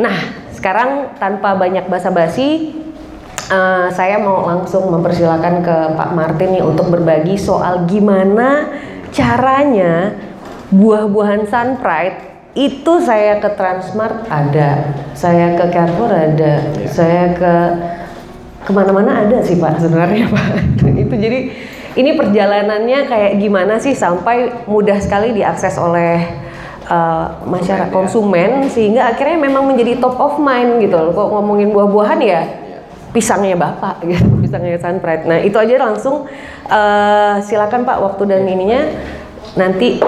Nah, sekarang tanpa banyak basa-basi, uh, saya mau langsung mempersilahkan ke Pak Martin nih untuk berbagi soal gimana caranya buah-buahan Sun Pride itu saya ke Transmart ada, saya ke Carrefour ada, yeah. saya ke ke mana-mana ada sih Pak sebenarnya Pak. itu jadi ini perjalanannya kayak gimana sih sampai mudah sekali diakses oleh uh, masyarakat ya. konsumen sehingga akhirnya memang menjadi top of mind gitu loh. Kok ngomongin buah-buahan ya pisangnya bapak gitu, pisangnya Sunpride. Nah itu aja langsung uh, silakan Pak waktu dan ininya nanti.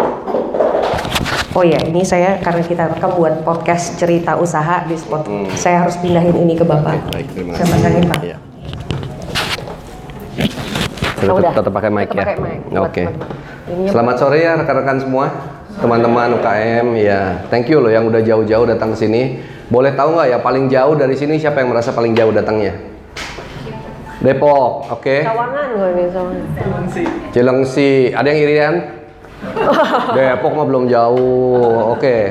Oh ya, ini saya karena kita rekam buat podcast cerita usaha di spot. Hmm. Saya harus pindahin ini ke Bapak. Oke, baik, terima kasih. Saya Pak. Ya. Oh. Tetap pakai mic ya. Oke. Okay. Selamat sore ya rekan-rekan semua, teman-teman UKM ya. Thank you loh yang udah jauh-jauh datang ke sini. Boleh tahu nggak ya paling jauh dari sini siapa yang merasa paling jauh datangnya? Depok, oke. Okay. Sawangan gue nih. Cilengsi. Cilengsi. Ada yang irian? Depok mah belum jauh. Oke. Okay.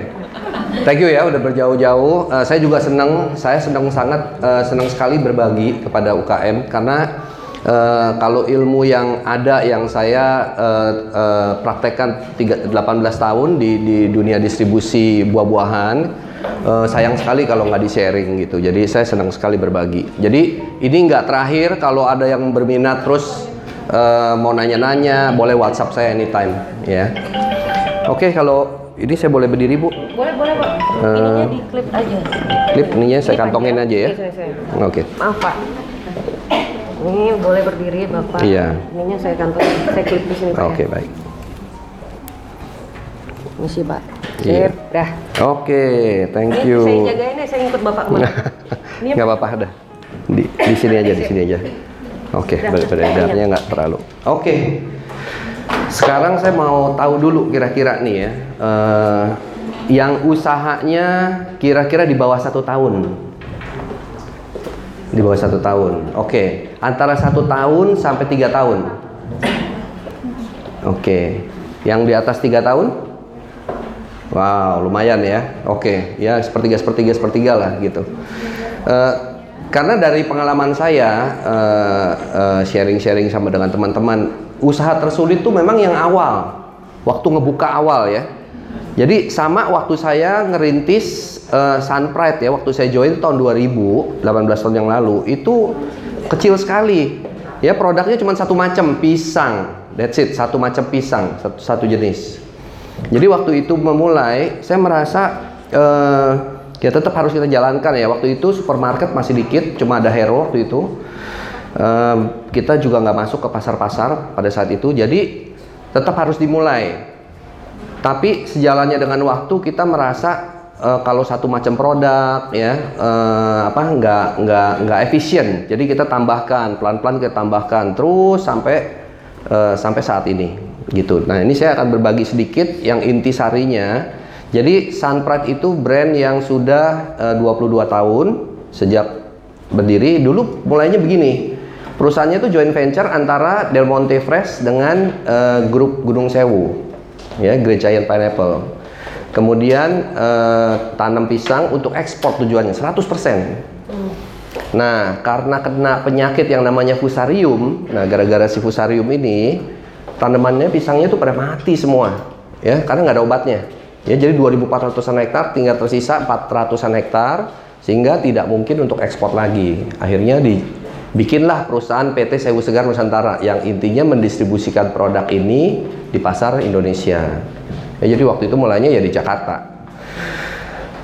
Thank you ya udah berjauh-jauh. Uh, saya juga senang, saya senang sangat uh, senang sekali berbagi kepada UKM karena Uh, kalau ilmu yang ada yang saya uh, uh, praktekkan 3, 18 tahun di, di dunia distribusi buah-buahan, uh, sayang sekali kalau nggak di sharing gitu. Jadi saya senang sekali berbagi. Jadi ini nggak terakhir. Kalau ada yang berminat terus uh, mau nanya-nanya, boleh WhatsApp saya anytime ya. Oke, okay, kalau ini saya boleh berdiri bu? Boleh boleh pak. Uh, ininya di klip aja. Klip ininya saya kantongin aja ya. Oke. Okay. Maaf pak. Ini boleh berdiri Bapak. Iya. Ininya saya kantor, saya klik di sini Pak. Oke, okay, ya. baik. Misi Pak. Iya. Dah. Oke, okay, thank you. Saya jagain ya, saya ngikut Bapak ke mana? Nggak apa-apa, dah. Di, di sini aja, di sini aja. Oke, okay, beredarnya nggak terlalu. Oke. Okay. Sekarang saya mau tahu dulu kira-kira nih ya, uh, yang usahanya kira-kira di bawah satu tahun di bawah satu tahun. Oke, okay. antara satu tahun sampai tiga tahun. Oke, okay. yang di atas tiga tahun? Wow, lumayan ya. Oke, okay. ya sepertiga sepertiga sepertiga lah gitu. Uh, karena dari pengalaman saya uh, uh, sharing-sharing sama dengan teman-teman, usaha tersulit tuh memang yang awal, waktu ngebuka awal ya. Jadi sama waktu saya ngerintis uh, Sun Pride ya waktu saya join tahun 2000 18 tahun yang lalu itu kecil sekali. Ya produknya cuma satu macam pisang. That's it satu macam pisang satu, satu jenis. Jadi waktu itu memulai saya merasa uh, ya tetap harus kita jalankan ya. Waktu itu supermarket masih dikit cuma ada Hero waktu itu. Uh, kita juga nggak masuk ke pasar-pasar pada saat itu. Jadi tetap harus dimulai tapi sejalannya dengan waktu kita merasa uh, kalau satu macam produk ya uh, apa nggak nggak nggak efisien. Jadi kita tambahkan pelan-pelan kita tambahkan terus sampai uh, sampai saat ini gitu. Nah ini saya akan berbagi sedikit yang inti sarinya. Jadi Sunpride itu brand yang sudah uh, 22 tahun sejak berdiri. Dulu mulainya begini perusahaannya itu joint venture antara Del Monte Fresh dengan uh, grup Gunung Sewu ya Great Giant Pineapple Kemudian eh, tanam pisang untuk ekspor tujuannya 100%. Hmm. Nah, karena kena penyakit yang namanya fusarium, nah gara-gara si fusarium ini tanamannya pisangnya itu pada mati semua, ya karena nggak ada obatnya. Ya, jadi 2.400an hektar tinggal tersisa 400an hektar sehingga tidak mungkin untuk ekspor lagi. Akhirnya dibikinlah perusahaan PT Sewu Segar Nusantara yang intinya mendistribusikan produk ini di pasar Indonesia. Ya, jadi waktu itu mulainya ya di Jakarta.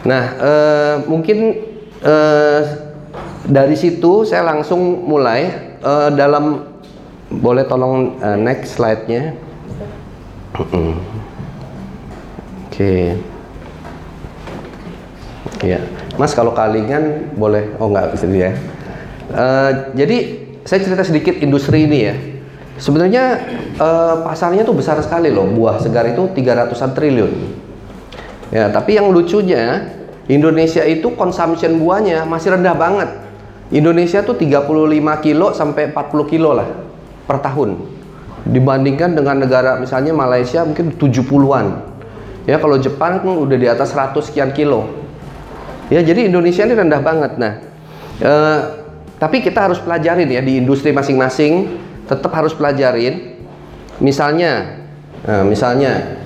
Nah, eh, mungkin eh, dari situ saya langsung mulai eh, dalam boleh tolong eh, next slide-nya. Oke. Okay. Ya, Mas kalau kalingan boleh, oh nggak bisa ya. Uh, jadi saya cerita sedikit industri ini ya. Sebenarnya uh, pasarnya tuh besar sekali loh. Buah segar itu 300-an triliun. Ya, tapi yang lucunya Indonesia itu consumption buahnya masih rendah banget. Indonesia tuh 35 kilo sampai 40 kilo lah per tahun. Dibandingkan dengan negara misalnya Malaysia mungkin 70-an. Ya, kalau Jepang kan udah di atas 100 sekian kilo. Ya, jadi Indonesia ini rendah banget. Nah, eh, tapi kita harus pelajarin ya di industri masing-masing, tetap harus pelajarin. Misalnya, eh, misalnya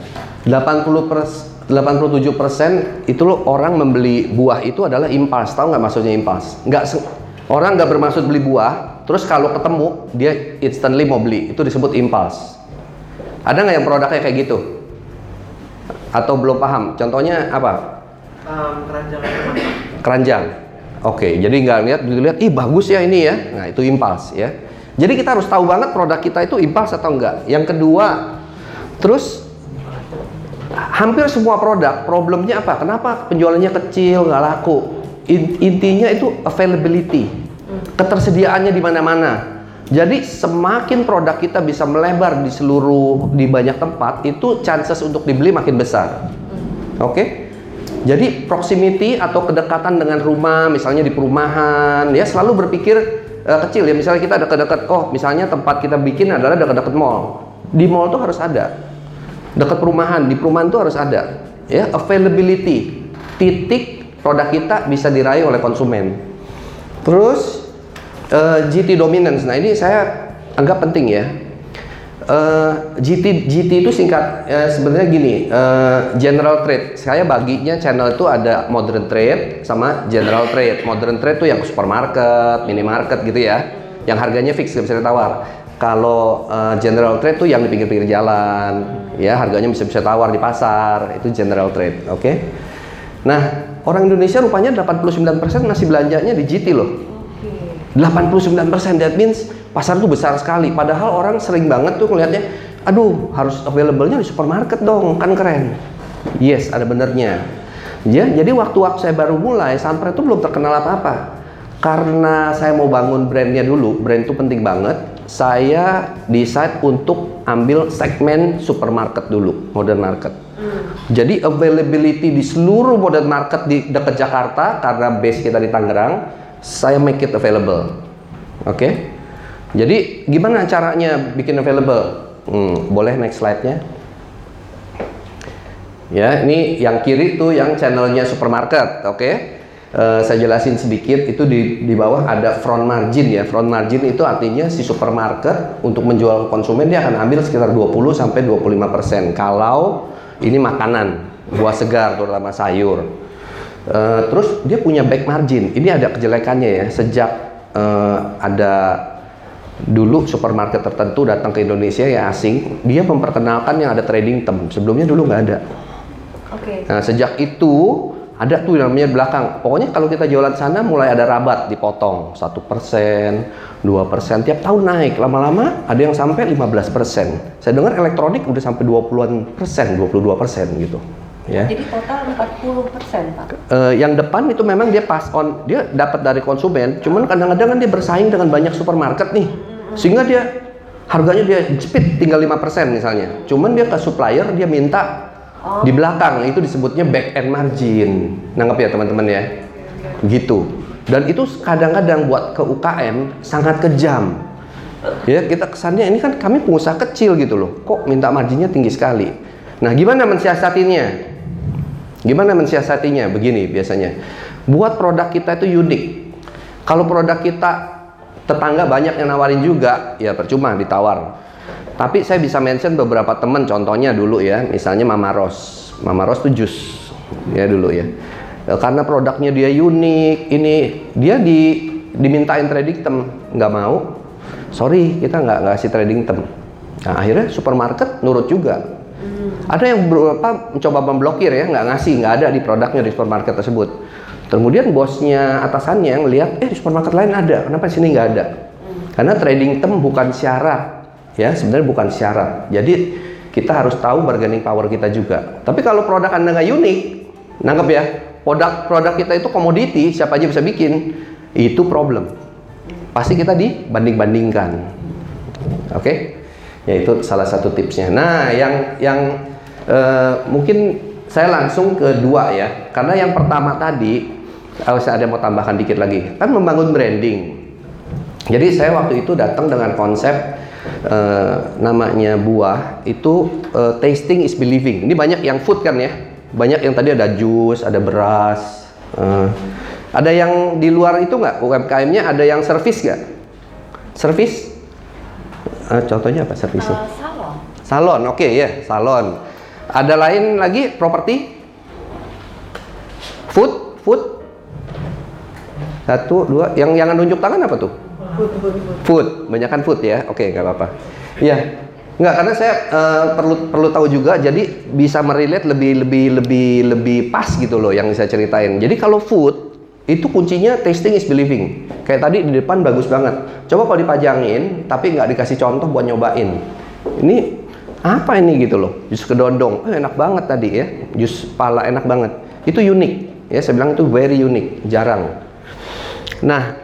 80 pers 87 persen itu loh orang membeli buah itu adalah impas. Tahu nggak maksudnya impas? Nggak orang nggak bermaksud beli buah, terus kalau ketemu dia instantly mau beli. Itu disebut impas. Ada nggak yang produknya kayak gitu? Atau belum paham? Contohnya apa? Um, keranjang keranjang. Oke, jadi nggak lihat dilihat, ih bagus ya ini ya. Nah itu impuls ya. Jadi kita harus tahu banget produk kita itu impuls atau enggak. Yang kedua, terus hampir semua produk problemnya apa? Kenapa penjualannya kecil nggak laku? In- intinya itu availability, ketersediaannya di mana-mana. Jadi semakin produk kita bisa melebar di seluruh di banyak tempat, itu chances untuk dibeli makin besar. Oke? Jadi proximity atau kedekatan dengan rumah, misalnya di perumahan, ya selalu berpikir eh, kecil ya. Misalnya kita dekat-dekat, oh misalnya tempat kita bikin adalah dekat-dekat mall. Di mall tuh harus ada. Dekat perumahan, di perumahan tuh harus ada. Ya, availability, titik produk kita bisa diraih oleh konsumen. Terus eh, GT dominance. Nah ini saya anggap penting ya. Eh, GT GT itu singkat eh, sebenarnya gini eh, general trade. Saya baginya channel itu ada modern trade sama general trade. Modern trade itu yang supermarket minimarket gitu ya yang harganya fix nggak bisa ditawar. Kalau eh, general trade tuh yang di pinggir-pinggir jalan ya harganya bisa bisa tawar di pasar itu general trade oke? Nah orang Indonesia rupanya 89% masih belanjanya di GT loh. 89% that means pasar tuh besar sekali. Padahal orang sering banget tuh ngelihatnya aduh harus available-nya di supermarket dong kan keren. Yes ada benernya. Ya jadi waktu-waktu saya baru mulai Sunpre itu belum terkenal apa-apa. Karena saya mau bangun brandnya dulu brand itu penting banget saya decide untuk ambil segmen supermarket dulu modern market. Jadi availability di seluruh modern market di dekat Jakarta karena base kita di Tangerang, saya make it available. Oke? Jadi gimana caranya bikin available? Hmm, boleh next slide-nya? Ya, ini yang kiri tuh yang channelnya supermarket, oke? Eh, saya jelasin sedikit itu di di bawah ada front margin ya. Front margin itu artinya si supermarket untuk menjual ke konsumen dia akan ambil sekitar 20 sampai 25% kalau ini makanan, buah segar terutama sayur. Eh, terus dia punya back margin. Ini ada kejelekannya ya. Sejak eh, ada dulu supermarket tertentu datang ke Indonesia ya asing, dia memperkenalkan yang ada trading term. Sebelumnya dulu nggak ada. Oke. Nah, sejak itu ada tuh yang namanya belakang. Pokoknya kalau kita jualan sana mulai ada rabat dipotong satu persen, dua persen tiap tahun naik. Lama-lama ada yang sampai 15 persen. Saya dengar elektronik udah sampai 20-an persen, 22 persen gitu. Ya. Jadi total 40 persen Pak. Eh, yang depan itu memang dia pass on, dia dapat dari konsumen. Cuman kadang-kadang kan dia bersaing dengan banyak supermarket nih, sehingga dia harganya dia jepit tinggal 5% misalnya. Cuman dia ke supplier dia minta di belakang itu disebutnya back end margin. Nanggap ya teman-teman ya. Gitu. Dan itu kadang-kadang buat ke UKM sangat kejam. Ya, kita kesannya ini kan kami pengusaha kecil gitu loh. Kok minta marginnya tinggi sekali. Nah, gimana mensiasatinya? Gimana mensiasatinya? Begini biasanya. Buat produk kita itu unik. Kalau produk kita tetangga banyak yang nawarin juga, ya percuma ditawar. Tapi saya bisa mention beberapa teman contohnya dulu ya, misalnya Mama Ros. Mama Ros itu jus ya dulu ya. E, Karena produknya dia unik, ini dia di dimintain trading term, nggak mau. Sorry, kita nggak kasih trading term. Nah, akhirnya supermarket nurut juga. Ada yang beberapa mencoba memblokir ya, nggak ngasih, nggak ada di produknya di supermarket tersebut. Kemudian bosnya atasannya ngelihat, eh di supermarket lain ada, kenapa di sini nggak ada? Karena trading term bukan syarat, ya sebenarnya bukan syarat. Jadi kita harus tahu bargaining power kita juga. Tapi kalau produk anda nggak unik, nangkep ya, produk produk kita itu komoditi, siapa aja bisa bikin, itu problem. Pasti kita dibanding-bandingkan. Oke? Ya itu salah satu tipsnya. Nah, yang yang eh, mungkin saya langsung ke dua ya. Karena yang pertama tadi, kalau saya ada mau tambahkan dikit lagi, kan membangun branding. Jadi saya waktu itu datang dengan konsep eh, namanya buah itu eh, tasting is believing. Ini banyak yang food kan ya, banyak yang tadi ada jus, ada beras, Eh, ada yang di luar itu nggak UMKM-nya ada yang servis nggak? Servis? Eh, contohnya apa servisnya? Eh, salon. Salon, oke ya, salon. Ada lain lagi properti? Food, food. Satu, dua. Yang yang nunjuk tangan apa tuh? Food, banyakkan food ya. Oke, nggak apa-apa. Iya, nggak karena saya eh, perlu perlu tahu juga. Jadi bisa merelate lebih lebih lebih lebih pas gitu loh yang saya ceritain. Jadi kalau food itu kuncinya tasting is believing. Kayak tadi di depan bagus banget. Coba kalau dipajangin, tapi nggak dikasih contoh buat nyobain. Ini apa ini gitu loh? Jus kedondong, eh, enak banget tadi ya. Jus pala enak banget. Itu unik ya. Saya bilang itu very unique, jarang. Nah,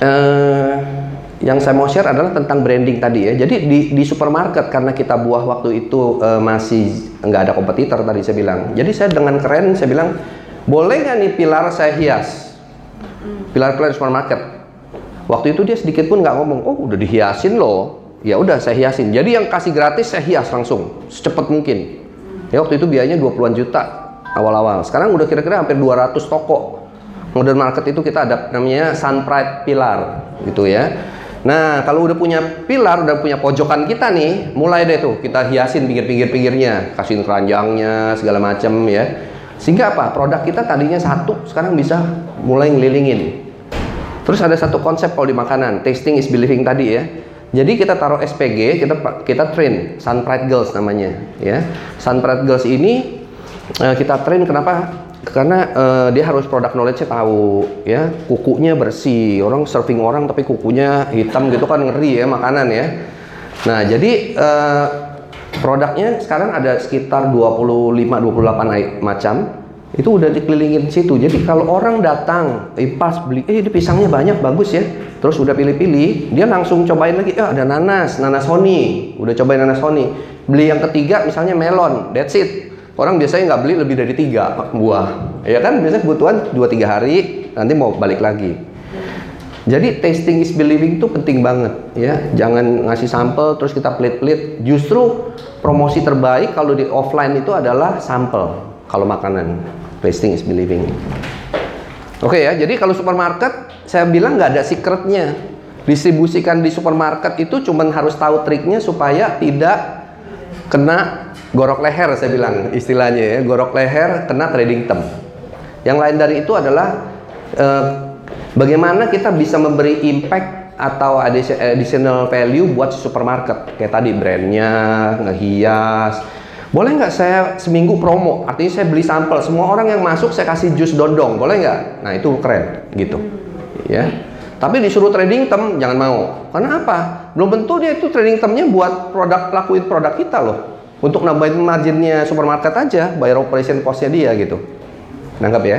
eh, yang saya mau share adalah tentang branding tadi ya. Jadi di, di supermarket karena kita buah waktu itu eh, masih nggak ada kompetitor tadi saya bilang. Jadi saya dengan keren saya bilang boleh nggak nih pilar saya hias? Pilar-pilar supermarket. Waktu itu dia sedikit pun nggak ngomong, oh udah dihiasin loh. Ya udah saya hiasin. Jadi yang kasih gratis saya hias langsung secepat mungkin. Ya waktu itu biayanya 20-an juta awal-awal. Sekarang udah kira-kira hampir 200 toko. Modern market itu kita ada namanya Sun Pride Pilar gitu ya. Nah, kalau udah punya pilar, udah punya pojokan kita nih, mulai deh tuh kita hiasin pinggir-pinggir-pinggirnya, kasihin keranjangnya, segala macam ya. Sehingga apa? Produk kita tadinya satu, sekarang bisa mulai ngelilingin. Terus ada satu konsep kalau di makanan, tasting is believing tadi ya. Jadi kita taruh SPG, kita kita train Sun Pride Girls namanya, ya. Sun Pride Girls ini eh, kita train kenapa? Karena eh, dia harus produk knowledge-nya tahu, ya. Kukunya bersih, orang serving orang tapi kukunya hitam gitu kan ngeri ya makanan ya. Nah, jadi eh, produknya sekarang ada sekitar 25-28 ai- macam itu udah dikelilingin situ. Jadi kalau orang datang, eh, pas beli, eh ini pisangnya banyak, bagus ya. Terus udah pilih-pilih, dia langsung cobain lagi, eh ada nanas, nanas honey, udah cobain nanas honey. Beli yang ketiga misalnya melon, that's it. Orang biasanya nggak beli lebih dari tiga buah, ya kan? Biasanya kebutuhan 2-3 hari, nanti mau balik lagi. Jadi tasting is believing itu penting banget ya. Jangan ngasih sampel terus kita pelit-pelit. Justru promosi terbaik kalau di offline itu adalah sampel. Kalau makanan tasting is believing. Oke ya. Jadi kalau supermarket saya bilang nggak ada secretnya. Distribusikan di supermarket itu cuman harus tahu triknya supaya tidak kena gorok leher saya bilang istilahnya ya. Gorok leher kena trading term. Yang lain dari itu adalah eh, bagaimana kita bisa memberi impact atau addi- additional value buat supermarket kayak tadi brandnya ngehias boleh nggak saya seminggu promo? Artinya saya beli sampel. Semua orang yang masuk saya kasih jus dondong. Boleh nggak? Nah itu keren gitu. Ya. Tapi disuruh trading term jangan mau. Karena apa? Belum tentu dia itu trading termnya buat produk lakuin produk kita loh. Untuk nambahin marginnya supermarket aja bayar operation costnya dia gitu. Nangkap ya?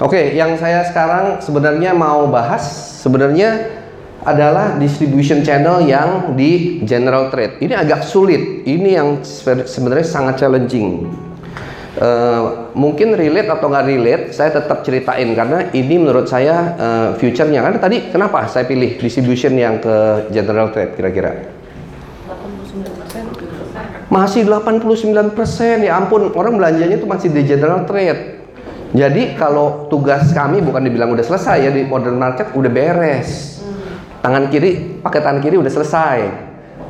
Oke, yang saya sekarang sebenarnya mau bahas sebenarnya adalah distribution channel yang di general trade. Ini agak sulit. Ini yang se- sebenarnya sangat challenging. Eh, mungkin relate atau nggak relate, saya tetap ceritain karena ini menurut saya eh, future-nya. Karena tadi kenapa saya pilih distribution yang ke general trade kira-kira? Masih 89% ya ampun orang belanjanya itu masih di general trade. Jadi kalau tugas kami bukan dibilang udah selesai ya di modern market udah beres. Tangan kiri pakai tangan kiri udah selesai.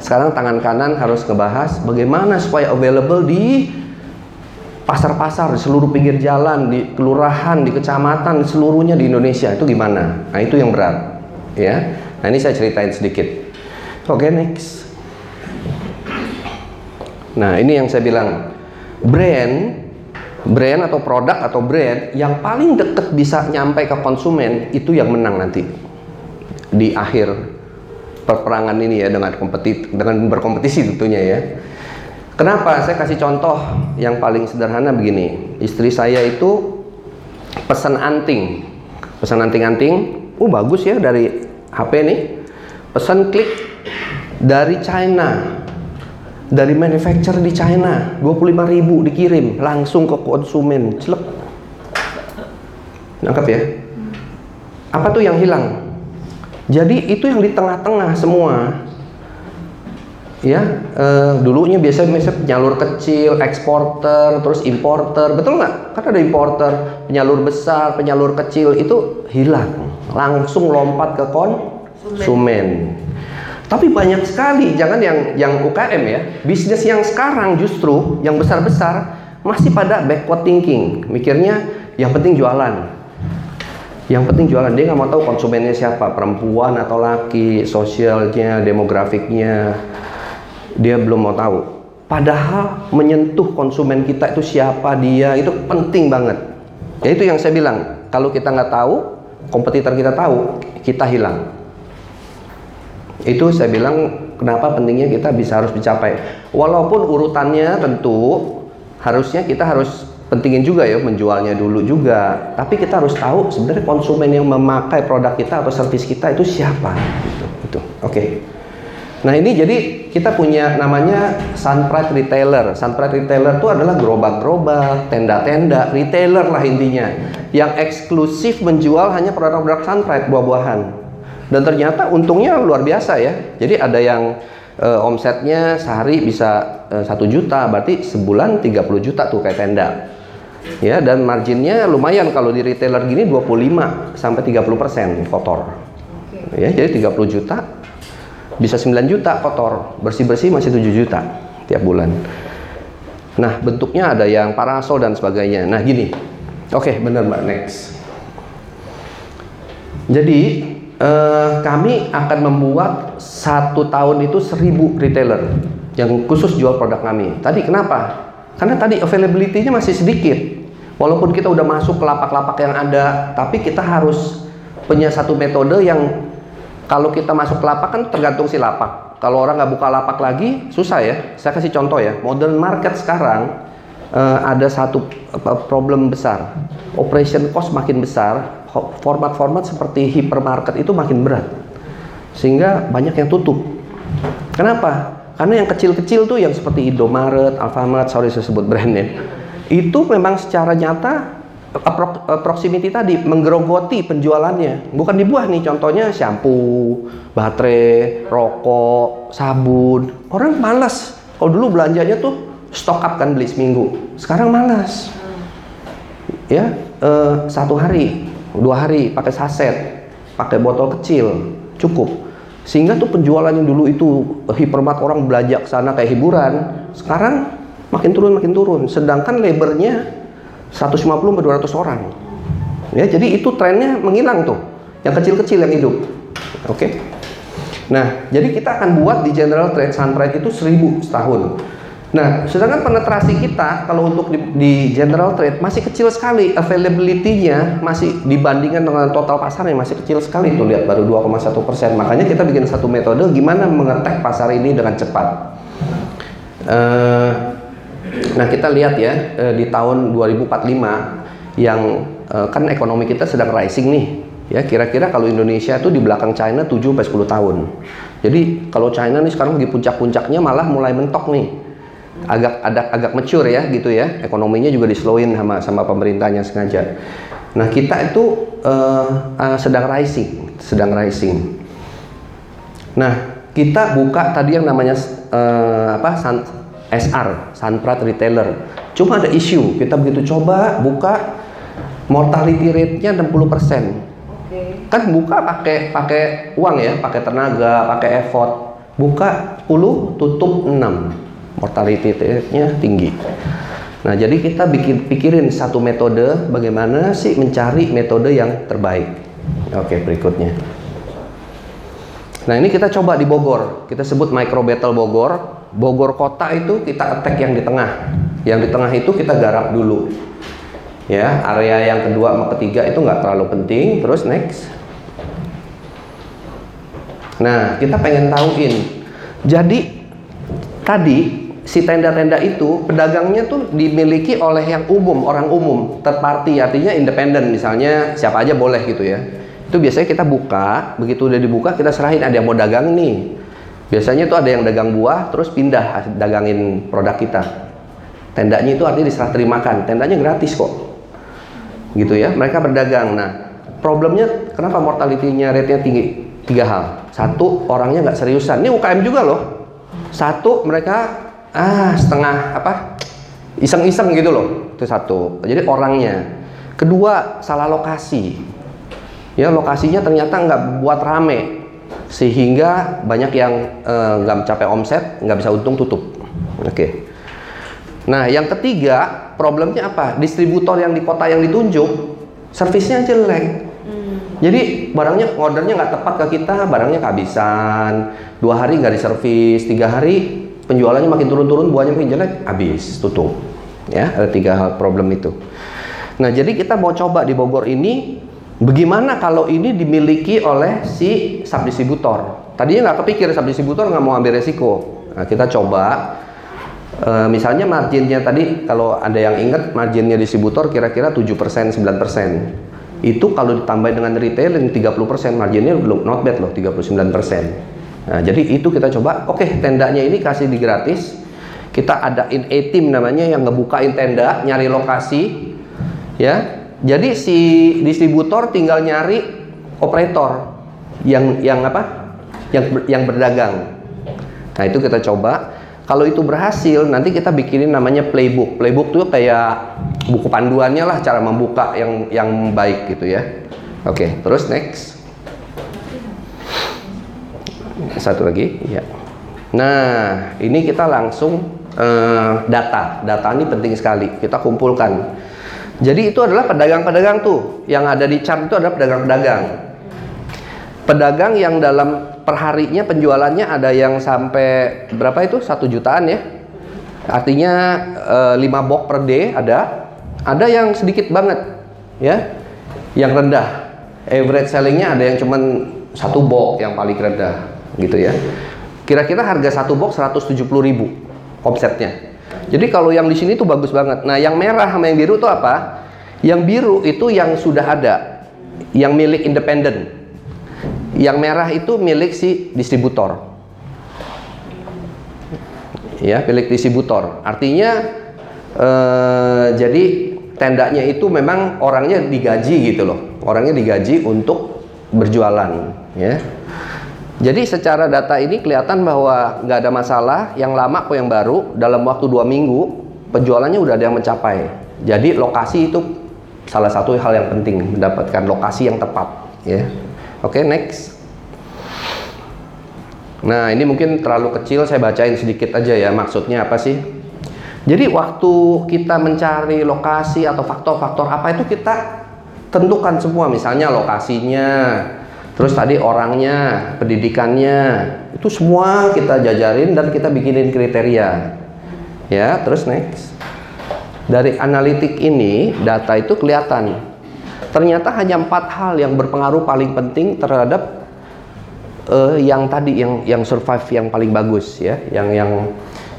Sekarang tangan kanan harus ngebahas bagaimana supaya available di pasar-pasar di seluruh pinggir jalan, di kelurahan, di kecamatan, seluruhnya di Indonesia itu gimana? Nah itu yang berat, ya. Nah ini saya ceritain sedikit. Oke next. Nah, ini yang saya bilang brand brand atau produk atau brand yang paling deket bisa nyampe ke konsumen itu yang menang nanti di akhir perperangan ini ya dengan kompetit dengan berkompetisi tentunya ya. Kenapa? Saya kasih contoh yang paling sederhana begini. Istri saya itu pesan anting. Pesan anting-anting, uh bagus ya dari HP nih. Pesan klik dari China dari manufacturer di China 25.000 dikirim langsung ke konsumen celek nangkap ya apa tuh yang hilang jadi itu yang di tengah-tengah semua ya eh, dulunya biasa biasa penyalur kecil, eksporter, terus importer, betul nggak? Kan ada importer, penyalur besar, penyalur kecil itu hilang, langsung lompat ke konsumen. Tapi banyak sekali, jangan yang yang UKM ya, bisnis yang sekarang justru yang besar-besar masih pada backward thinking, mikirnya yang penting jualan. Yang penting jualan, dia nggak mau tahu konsumennya siapa, perempuan atau laki, sosialnya, demografiknya, dia belum mau tahu. Padahal menyentuh konsumen kita itu siapa dia itu penting banget. Ya itu yang saya bilang, kalau kita nggak tahu, kompetitor kita tahu, kita hilang. Itu saya bilang kenapa pentingnya kita bisa harus dicapai. Walaupun urutannya tentu harusnya kita harus pentingin juga ya menjualnya dulu juga. Tapi kita harus tahu sebenarnya konsumen yang memakai produk kita atau servis kita itu siapa gitu. Itu. Oke. Okay. Nah ini jadi kita punya namanya Sunpride Retailer. Sunpride Retailer itu adalah gerobak-gerobak, tenda-tenda, retailer lah intinya. Yang eksklusif menjual hanya produk-produk Sunpride, buah-buahan. Dan ternyata untungnya luar biasa ya. Jadi ada yang uh, omsetnya sehari bisa satu uh, juta, berarti sebulan 30 juta tuh kayak tenda. Ya, dan marginnya lumayan kalau di retailer gini 25 sampai 30 persen kotor. Ya, jadi 30 juta bisa 9 juta kotor, bersih-bersih masih 7 juta tiap bulan. Nah, bentuknya ada yang parasol dan sebagainya. Nah, gini. Oke, okay, bener Mbak, next. Jadi, eh, kami akan membuat satu tahun itu 1000 retailer yang khusus jual produk kami. Tadi kenapa? Karena tadi availability-nya masih sedikit. Walaupun kita udah masuk ke lapak-lapak yang ada, tapi kita harus punya satu metode yang kalau kita masuk ke lapak kan tergantung si lapak. Kalau orang nggak buka lapak lagi, susah ya. Saya kasih contoh ya. Modern market sekarang uh, ada satu problem besar. Operation cost makin besar. Format-format seperti hypermarket itu makin berat. Sehingga banyak yang tutup. Kenapa? Karena yang kecil-kecil tuh yang seperti Indomaret, Alfamart, sorry saya sebut brandnya. Itu memang secara nyata proximity tadi menggerogoti penjualannya. Bukan di buah nih contohnya shampoo baterai rokok sabun. Orang malas kalau dulu belanjanya tuh stok up kan beli seminggu. Sekarang malas ya eh, satu hari dua hari pakai saset pakai botol kecil cukup sehingga tuh penjualan yang dulu itu hipermat orang belanja sana kayak hiburan sekarang makin turun makin turun sedangkan labornya 150 sampai 200 orang. Ya, jadi itu trennya menghilang tuh. Yang kecil-kecil yang hidup. Oke. Okay? Nah, jadi kita akan buat di General Trade Sunrise itu 1000 setahun. Nah, sedangkan penetrasi kita kalau untuk di, di General Trade masih kecil sekali, availability-nya masih dibandingkan dengan total pasarnya masih kecil sekali tuh lihat baru 2,1 persen. Makanya kita bikin satu metode gimana mengetek pasar ini dengan cepat. Uh, Nah, kita lihat ya eh, di tahun 2045 yang eh, kan ekonomi kita sedang rising nih. Ya, kira-kira kalau Indonesia itu di belakang China 7 sampai 10 tahun. Jadi, kalau China nih sekarang di puncak-puncaknya malah mulai mentok nih. Agak ada agak mature ya gitu ya. Ekonominya juga dislowin sama sama pemerintahnya sengaja. Nah, kita itu uh, uh, sedang rising, sedang rising. Nah, kita buka tadi yang namanya uh, apa SR, Sunprat Retailer. Cuma ada isu, kita begitu coba buka mortality rate-nya 60%. Okay. Kan buka pakai pakai uang ya, pakai tenaga, pakai effort. Buka 10, tutup 6. Mortality rate-nya tinggi. Nah, jadi kita bikin pikirin satu metode bagaimana sih mencari metode yang terbaik. Oke, berikutnya. Nah, ini kita coba di Bogor. Kita sebut micro battle Bogor Bogor kota itu kita attack yang di tengah. Yang di tengah itu kita garap dulu. Ya, area yang kedua sama ketiga itu nggak terlalu penting. Terus next. Nah, kita pengen tahuin. Jadi tadi si tenda-tenda itu pedagangnya tuh dimiliki oleh yang umum, orang umum, terparti artinya independen misalnya siapa aja boleh gitu ya. Itu biasanya kita buka, begitu udah dibuka kita serahin ada yang mau dagang nih Biasanya itu ada yang dagang buah, terus pindah dagangin produk kita. Tendanya itu artinya diserah terimakan, tendanya gratis kok. Gitu ya, mereka berdagang. Nah, problemnya kenapa mortality-nya rate-nya tinggi? Tiga hal. Satu, orangnya nggak seriusan. Ini UKM juga loh. Satu mereka ah setengah apa iseng-iseng gitu loh itu satu. Jadi orangnya. Kedua salah lokasi. Ya lokasinya ternyata nggak buat rame sehingga banyak yang eh, nggak mencapai omset, nggak bisa untung tutup. Oke. Nah, yang ketiga, problemnya apa? Distributor yang di kota yang ditunjuk, servisnya jelek. Jadi barangnya ordernya nggak tepat ke kita, barangnya kehabisan. Dua hari nggak diservis, tiga hari penjualannya makin turun-turun, buahnya makin jelek, habis, tutup. Ya, ada tiga hal problem itu. Nah, jadi kita mau coba di Bogor ini, bagaimana kalau ini dimiliki oleh si subdistributor? Tadinya nggak kepikir subdistributor nggak mau ambil resiko. Nah, kita coba Eh, misalnya marginnya tadi kalau ada yang ingat marginnya distributor kira-kira 7% 9% itu kalau ditambah dengan retail yang 30% marginnya belum not bad loh 39% nah jadi itu kita coba oke okay, tendanya ini kasih di gratis. Kita adain a team namanya yang ngebukain tenda nyari lokasi ya. Jadi si distributor tinggal nyari operator yang yang apa? Yang yang berdagang. Nah itu kita coba kalau itu berhasil, nanti kita bikinin namanya playbook. Playbook tuh kayak buku panduannya lah cara membuka yang yang baik gitu ya. Oke, terus next. Satu lagi, ya. Nah, ini kita langsung uh, data. Data ini penting sekali. Kita kumpulkan. Jadi itu adalah pedagang-pedagang tuh. Yang ada di chart itu adalah pedagang-pedagang. Pedagang yang dalam perharinya penjualannya ada yang sampai berapa itu? Satu jutaan ya? Artinya e, 5 box per day ada. Ada yang sedikit banget ya yang rendah. Average sellingnya ada yang cuman satu box yang paling rendah gitu ya. Kira-kira harga satu box 170 ribu omsetnya. Jadi kalau yang di sini tuh bagus banget. Nah yang merah sama yang biru tuh apa? Yang biru itu yang sudah ada yang milik independen yang merah itu milik si distributor. Ya, milik distributor. Artinya eh, jadi tendanya itu memang orangnya digaji gitu loh. Orangnya digaji untuk berjualan, ya. Jadi secara data ini kelihatan bahwa nggak ada masalah, yang lama kok yang baru dalam waktu dua minggu penjualannya udah ada yang mencapai. Jadi lokasi itu salah satu hal yang penting mendapatkan lokasi yang tepat, ya. Oke, okay, next. Nah, ini mungkin terlalu kecil, saya bacain sedikit aja ya. Maksudnya apa sih? Jadi waktu kita mencari lokasi atau faktor-faktor apa itu kita tentukan semua, misalnya lokasinya, terus tadi orangnya, pendidikannya, itu semua kita jajarin dan kita bikinin kriteria. Ya, terus next. Dari analitik ini, data itu kelihatan ternyata hanya empat hal yang berpengaruh paling penting terhadap uh, yang tadi yang yang survive yang paling bagus ya. Yang yang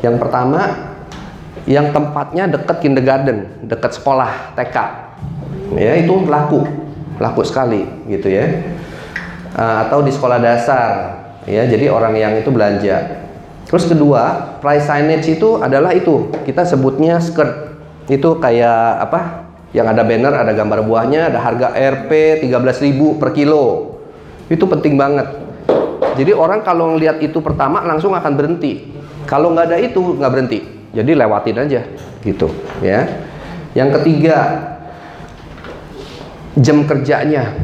yang pertama yang tempatnya dekat kindergarten dekat sekolah TK ya itu laku laku sekali gitu ya. Uh, atau di sekolah dasar ya. Jadi orang yang itu belanja. Terus kedua price signage itu adalah itu. Kita sebutnya skirt. Itu kayak apa yang ada banner, ada gambar buahnya, ada harga RP 13.000 per kilo. Itu penting banget. Jadi orang kalau ngelihat itu pertama langsung akan berhenti. Kalau nggak ada itu nggak berhenti. Jadi lewatin aja gitu ya. Yang ketiga jam kerjanya.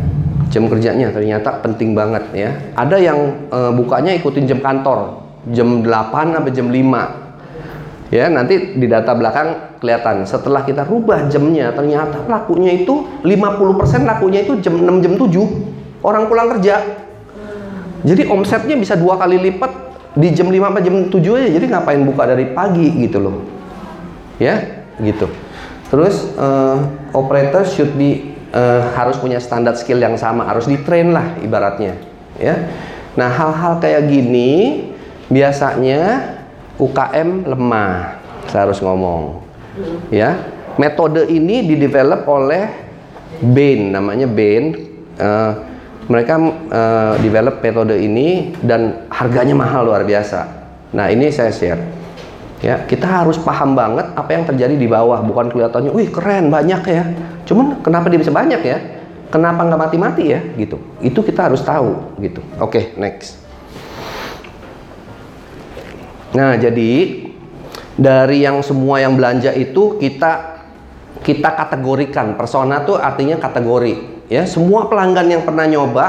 Jam kerjanya ternyata penting banget ya. Ada yang e, bukanya ikutin jam kantor. Jam 8 sampai jam 5 ya nanti di data belakang kelihatan. Setelah kita rubah jamnya ternyata lakunya itu 50% lakunya itu jam 6 jam 7 orang pulang kerja. Jadi omsetnya bisa dua kali lipat di jam 5 sampai jam 7 aja. Jadi ngapain buka dari pagi gitu loh. Ya gitu. Terus uh, operator should be uh, harus punya standar skill yang sama. Harus di train lah ibaratnya. Ya. Nah hal-hal kayak gini biasanya UKM lemah saya harus ngomong. Ya metode ini didevelop oleh Bain namanya Bain. Uh, mereka uh, develop metode ini dan harganya mahal luar biasa. Nah ini saya share. Ya kita harus paham banget apa yang terjadi di bawah. Bukan kelihatannya wih keren banyak ya. Cuman kenapa dia bisa banyak ya? Kenapa nggak mati-mati ya? Gitu. Itu kita harus tahu gitu. Oke okay, next Nah, jadi dari yang semua yang belanja itu kita kita kategorikan. Persona tuh artinya kategori, ya. Semua pelanggan yang pernah nyoba,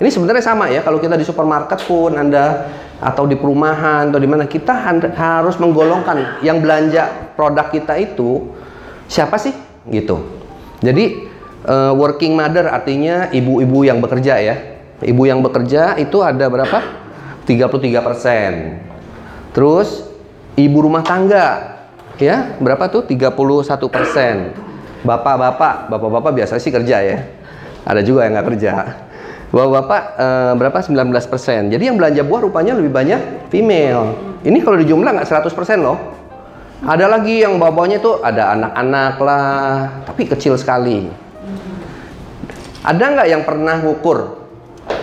ini sebenarnya sama ya. Kalau kita di supermarket pun Anda atau di perumahan atau di mana kita harus menggolongkan yang belanja produk kita itu siapa sih gitu. Jadi eh, working mother artinya ibu-ibu yang bekerja ya. Ibu yang bekerja itu ada berapa? 33%. Terus ibu rumah tangga ya berapa tuh? 31 persen. Bapak-bapak bapak-bapak biasa sih kerja ya. Ada juga yang nggak kerja. Bapak-bapak eh, berapa? 19 persen. Jadi yang belanja buah rupanya lebih banyak female. Ini kalau dijumlah nggak 100 persen loh. Ada lagi yang bawahnya tuh ada anak-anak lah tapi kecil sekali. Ada nggak yang pernah ngukur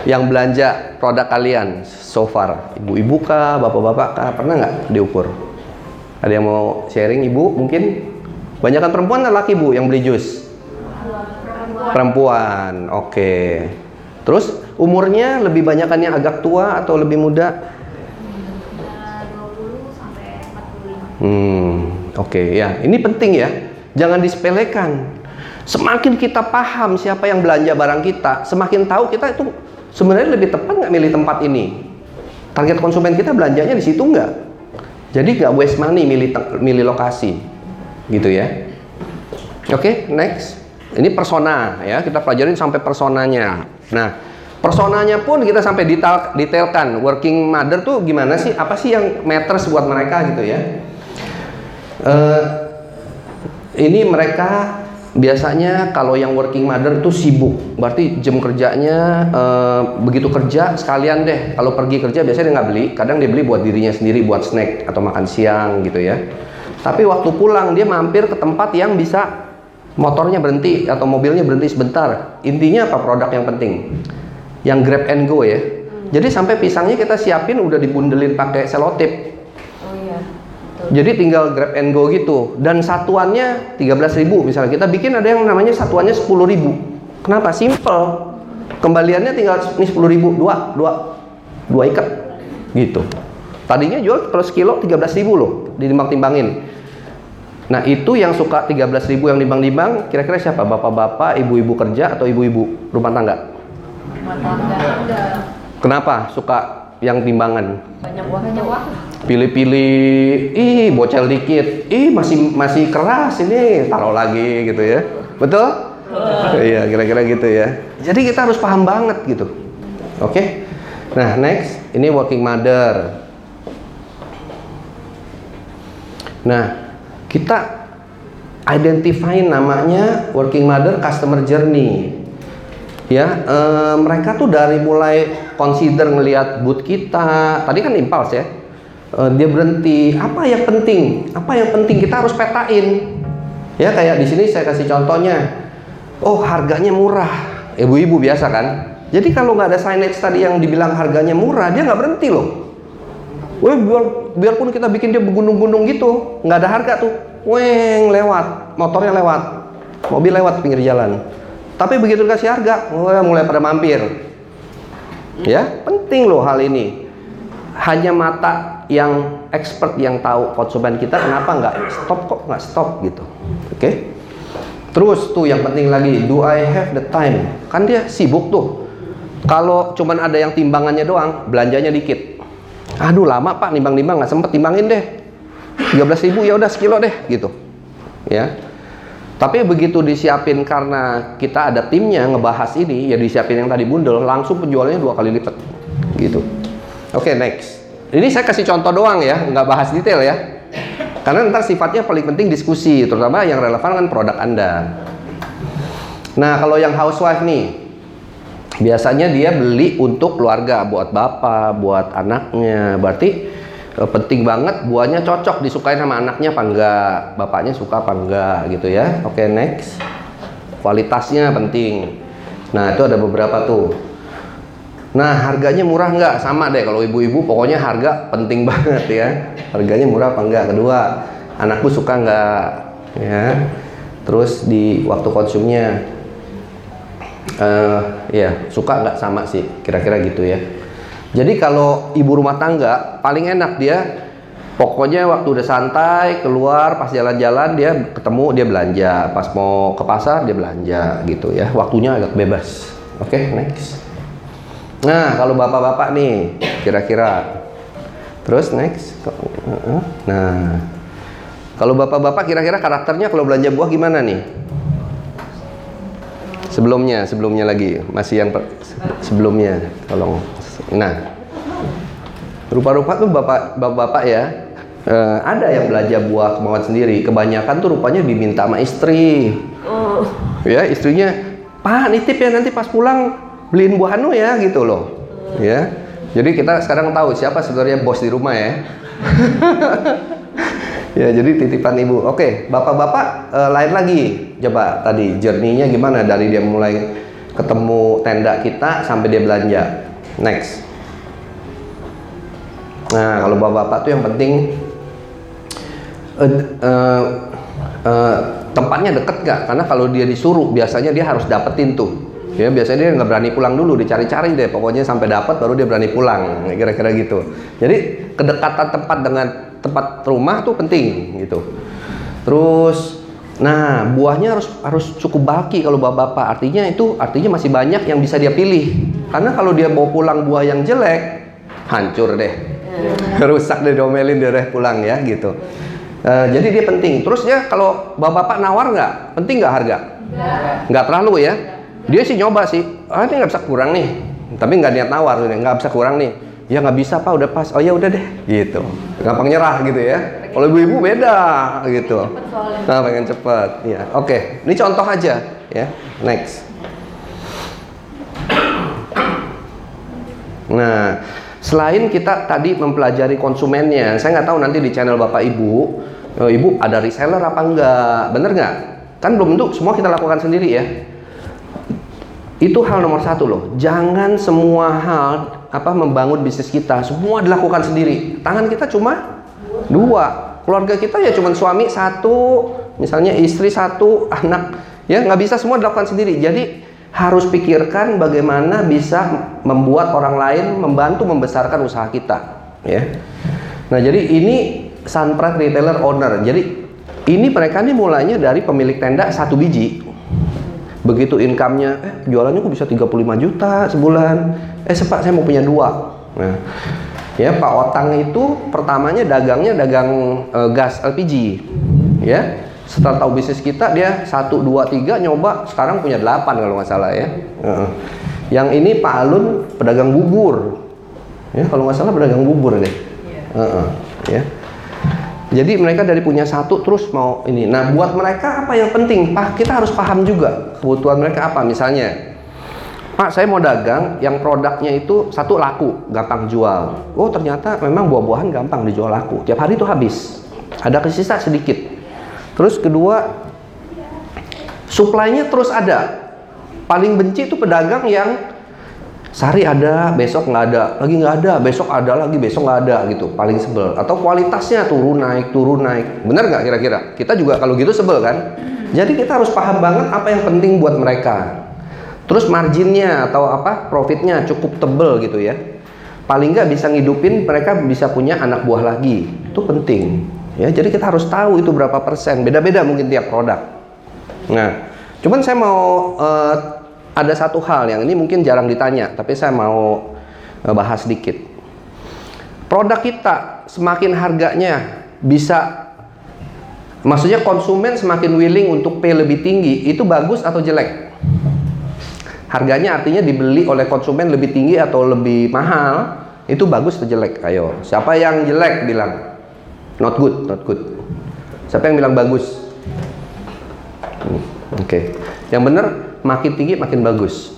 yang belanja produk kalian so far ibu-ibu kah bapak-bapak kah pernah nggak diukur ada yang mau sharing ibu mungkin banyakan perempuan atau laki bu yang beli jus perempuan oke terus umurnya lebih banyakan yang agak tua atau lebih muda 20 sampai 45. Hmm, oke ya. Ini penting ya. Jangan disepelekan. Semakin kita paham siapa yang belanja barang kita, semakin tahu kita itu sebenarnya lebih tepat nggak milih tempat ini. Target konsumen kita belanjanya di situ nggak? Jadi nggak waste money milih milih lokasi, gitu ya. Oke, next. Ini persona ya, kita pelajarin sampai personanya. Nah, personanya pun kita sampai detail, detailkan. Working mother tuh gimana sih? Apa sih yang matters buat mereka gitu ya? Eh, ini mereka biasanya kalau yang working mother itu sibuk, berarti jam kerjanya eh, begitu kerja sekalian deh. Kalau pergi kerja biasanya dia nggak beli, kadang dia beli buat dirinya sendiri, buat snack atau makan siang gitu ya. Tapi waktu pulang dia mampir ke tempat yang bisa motornya berhenti atau mobilnya berhenti sebentar. Intinya apa produk yang penting? Yang grab and go ya. Jadi sampai pisangnya kita siapin udah dibundelin pakai selotip. Jadi tinggal grab and go gitu. Dan satuannya 13.000 misalnya. Kita bikin ada yang namanya satuannya 10.000. Kenapa? Simple. Kembaliannya tinggal ini 10.000, dua, dua, dua ikat. Gitu. Tadinya jual per sekilo 13.000 loh, ditimbang-timbangin. Nah, itu yang suka 13.000 yang timbang-timbang, kira-kira siapa? Bapak-bapak, ibu-ibu kerja atau ibu-ibu rumah tangga? Rumah tangga. Kenapa suka yang timbangan? Banyak banyak waktu. pilih-pilih, ih bocel dikit, ih masih masih keras ini, taruh lagi gitu ya, betul? Iya kira-kira gitu ya. Jadi kita harus paham banget gitu, oke? Nah next, ini working mother. Nah kita identify namanya working mother customer journey ya eh, mereka tuh dari mulai consider ngelihat booth kita. Tadi kan impulse ya. Eh, dia berhenti. Apa yang penting? Apa yang penting? Kita harus petain ya kayak di sini saya kasih contohnya. Oh harganya murah. Ibu-ibu biasa kan? Jadi kalau nggak ada signage tadi yang dibilang harganya murah dia nggak berhenti loh. Weh, biar, biarpun kita bikin dia bergunung-gunung gitu, nggak ada harga tuh. Weng, lewat, motornya lewat, mobil lewat pinggir jalan. Tapi begitu dikasih harga, wah, mulai pada mampir. Ya, penting loh hal ini. Hanya mata yang expert yang tahu konsumen kita kenapa nggak stop kok nggak stop gitu. Oke? Terus tuh yang penting lagi, do I have the time? Kan dia sibuk tuh. Kalau cuman ada yang timbangannya doang, belanjanya dikit. Aduh lama pak nimbang-nimbang nggak sempet timbangin deh. 13.000 ribu ya udah sekilo deh gitu. Ya. Tapi begitu disiapin karena kita ada timnya ngebahas ini, ya disiapin yang tadi bundel, langsung penjualannya dua kali lipat. Gitu. Oke, next. Ini saya kasih contoh doang ya, nggak bahas detail ya. Karena ntar sifatnya paling penting diskusi, terutama yang relevan kan produk Anda. Nah, kalau yang housewife nih, biasanya dia beli untuk keluarga, buat bapak, buat anaknya. Berarti eh, penting banget buahnya cocok disukain sama anaknya apa enggak, bapaknya suka apa enggak gitu ya. Oke, next. Kualitasnya penting. Nah, itu ada beberapa tuh. Nah, harganya murah nggak? Sama deh kalau ibu-ibu pokoknya harga penting banget ya. Harganya murah apa enggak? Kedua, anakku suka nggak? Ya. Terus di waktu konsumnya eh ya suka nggak sama sih kira-kira gitu ya jadi kalau ibu rumah tangga paling enak dia Pokoknya waktu udah santai keluar pas jalan-jalan dia ketemu dia belanja, pas mau ke pasar dia belanja gitu ya. Waktunya agak bebas. Oke, next. Nah, kalau bapak-bapak nih kira-kira terus next. Nah, kalau bapak-bapak kira-kira karakternya kalau belanja buah gimana nih? Sebelumnya, sebelumnya lagi masih yang sebelumnya, tolong. Nah, rupa-rupa tuh bapak bapak ya eh, ada yang belanja buah kemauan sendiri. Kebanyakan tuh rupanya diminta sama istri. Ya istrinya pak nitip ya nanti pas pulang beliin buah anu ya gitu loh. Ya jadi kita sekarang tahu siapa sebenarnya bos di rumah ya. Ya jadi titipan ibu. Oke bapak-bapak eh, lain lagi. Coba tadi journey-nya gimana? Dari dia mulai ketemu tenda kita sampai dia belanja next Nah, kalau bapak-bapak tuh yang penting eh, eh, eh, tempatnya deket gak? Karena kalau dia disuruh, biasanya dia harus dapetin tuh. Ya, biasanya dia nggak berani pulang dulu, dicari-cari deh. Pokoknya sampai dapat baru dia berani pulang, kira-kira gitu. Jadi kedekatan tempat dengan tempat rumah tuh penting gitu. Terus, nah buahnya harus harus cukup bulky kalau bapak-bapak. Artinya itu artinya masih banyak yang bisa dia pilih. Karena kalau dia bawa pulang buah yang jelek, hancur deh. Rusak deh domelin deh pulang ya gitu. Eh, jadi dia penting. Terus ya kalau bapak-bapak nawar nggak? Penting nggak harga? Nggak. Terlalu ya. Dia sih nyoba sih. Ah ini nggak bisa kurang nih. Tapi nggak niat nawar nggak bisa kurang nih. Ya nggak bisa pak. Udah pas. Oh ya udah deh. Gitu. Gampang nyerah gitu ya. Kalau ibu-ibu beda gitu. Nah pengen cepet. Ya oke. Ini contoh aja ya. Next Nah, selain kita tadi mempelajari konsumennya, saya nggak tahu nanti di channel Bapak Ibu, eh, Ibu ada reseller apa enggak, bener nggak? Kan belum tentu semua kita lakukan sendiri ya. Itu hal nomor satu loh. Jangan semua hal apa membangun bisnis kita semua dilakukan sendiri. Tangan kita cuma dua. Keluarga kita ya cuma suami satu, misalnya istri satu, anak ya nggak bisa semua dilakukan sendiri. Jadi harus pikirkan bagaimana bisa membuat orang lain membantu membesarkan usaha kita ya. Nah jadi ini Sunpride retailer owner. Jadi ini mereka nih mulainya dari pemilik tenda satu biji. Begitu income-nya eh jualannya kok bisa 35 juta sebulan? Eh sepak saya mau punya dua. Nah ya Pak Otang itu pertamanya dagangnya dagang eh, gas LPG ya setelah tahu bisnis kita dia satu dua tiga nyoba. Sekarang punya delapan kalau nggak salah ya. Yang ini Pak Alun pedagang bubur. Ya kalau nggak salah pedagang bubur deh. Heeh, ya. Jadi mereka dari punya satu terus mau ini. Nah buat mereka apa yang penting? Pak kita harus paham juga kebutuhan mereka apa. Misalnya Pak saya mau dagang yang produknya itu satu laku gampang jual. Oh ternyata memang buah-buahan gampang dijual laku. Tiap hari itu habis. Ada kesisa sedikit Terus kedua, suplainya terus ada. Paling benci itu pedagang yang sehari ada, besok nggak ada, lagi nggak ada, besok ada lagi, besok nggak ada gitu. Paling sebel. Atau kualitasnya turun naik, turun naik. Bener nggak kira-kira? Kita juga kalau gitu sebel kan? Jadi kita harus paham banget apa yang penting buat mereka. Terus marginnya atau apa profitnya cukup tebel gitu ya. Paling nggak bisa ngidupin mereka bisa punya anak buah lagi. Itu penting. Ya, jadi kita harus tahu itu berapa persen. Beda-beda mungkin tiap produk. Nah, cuman saya mau eh, ada satu hal yang ini mungkin jarang ditanya, tapi saya mau eh, bahas sedikit. Produk kita semakin harganya bisa maksudnya konsumen semakin willing untuk pay lebih tinggi, itu bagus atau jelek? Harganya artinya dibeli oleh konsumen lebih tinggi atau lebih mahal, itu bagus atau jelek? Ayo, siapa yang jelek bilang? Not good, not good. Siapa yang bilang bagus? Hmm, Oke. Yang benar makin tinggi makin bagus.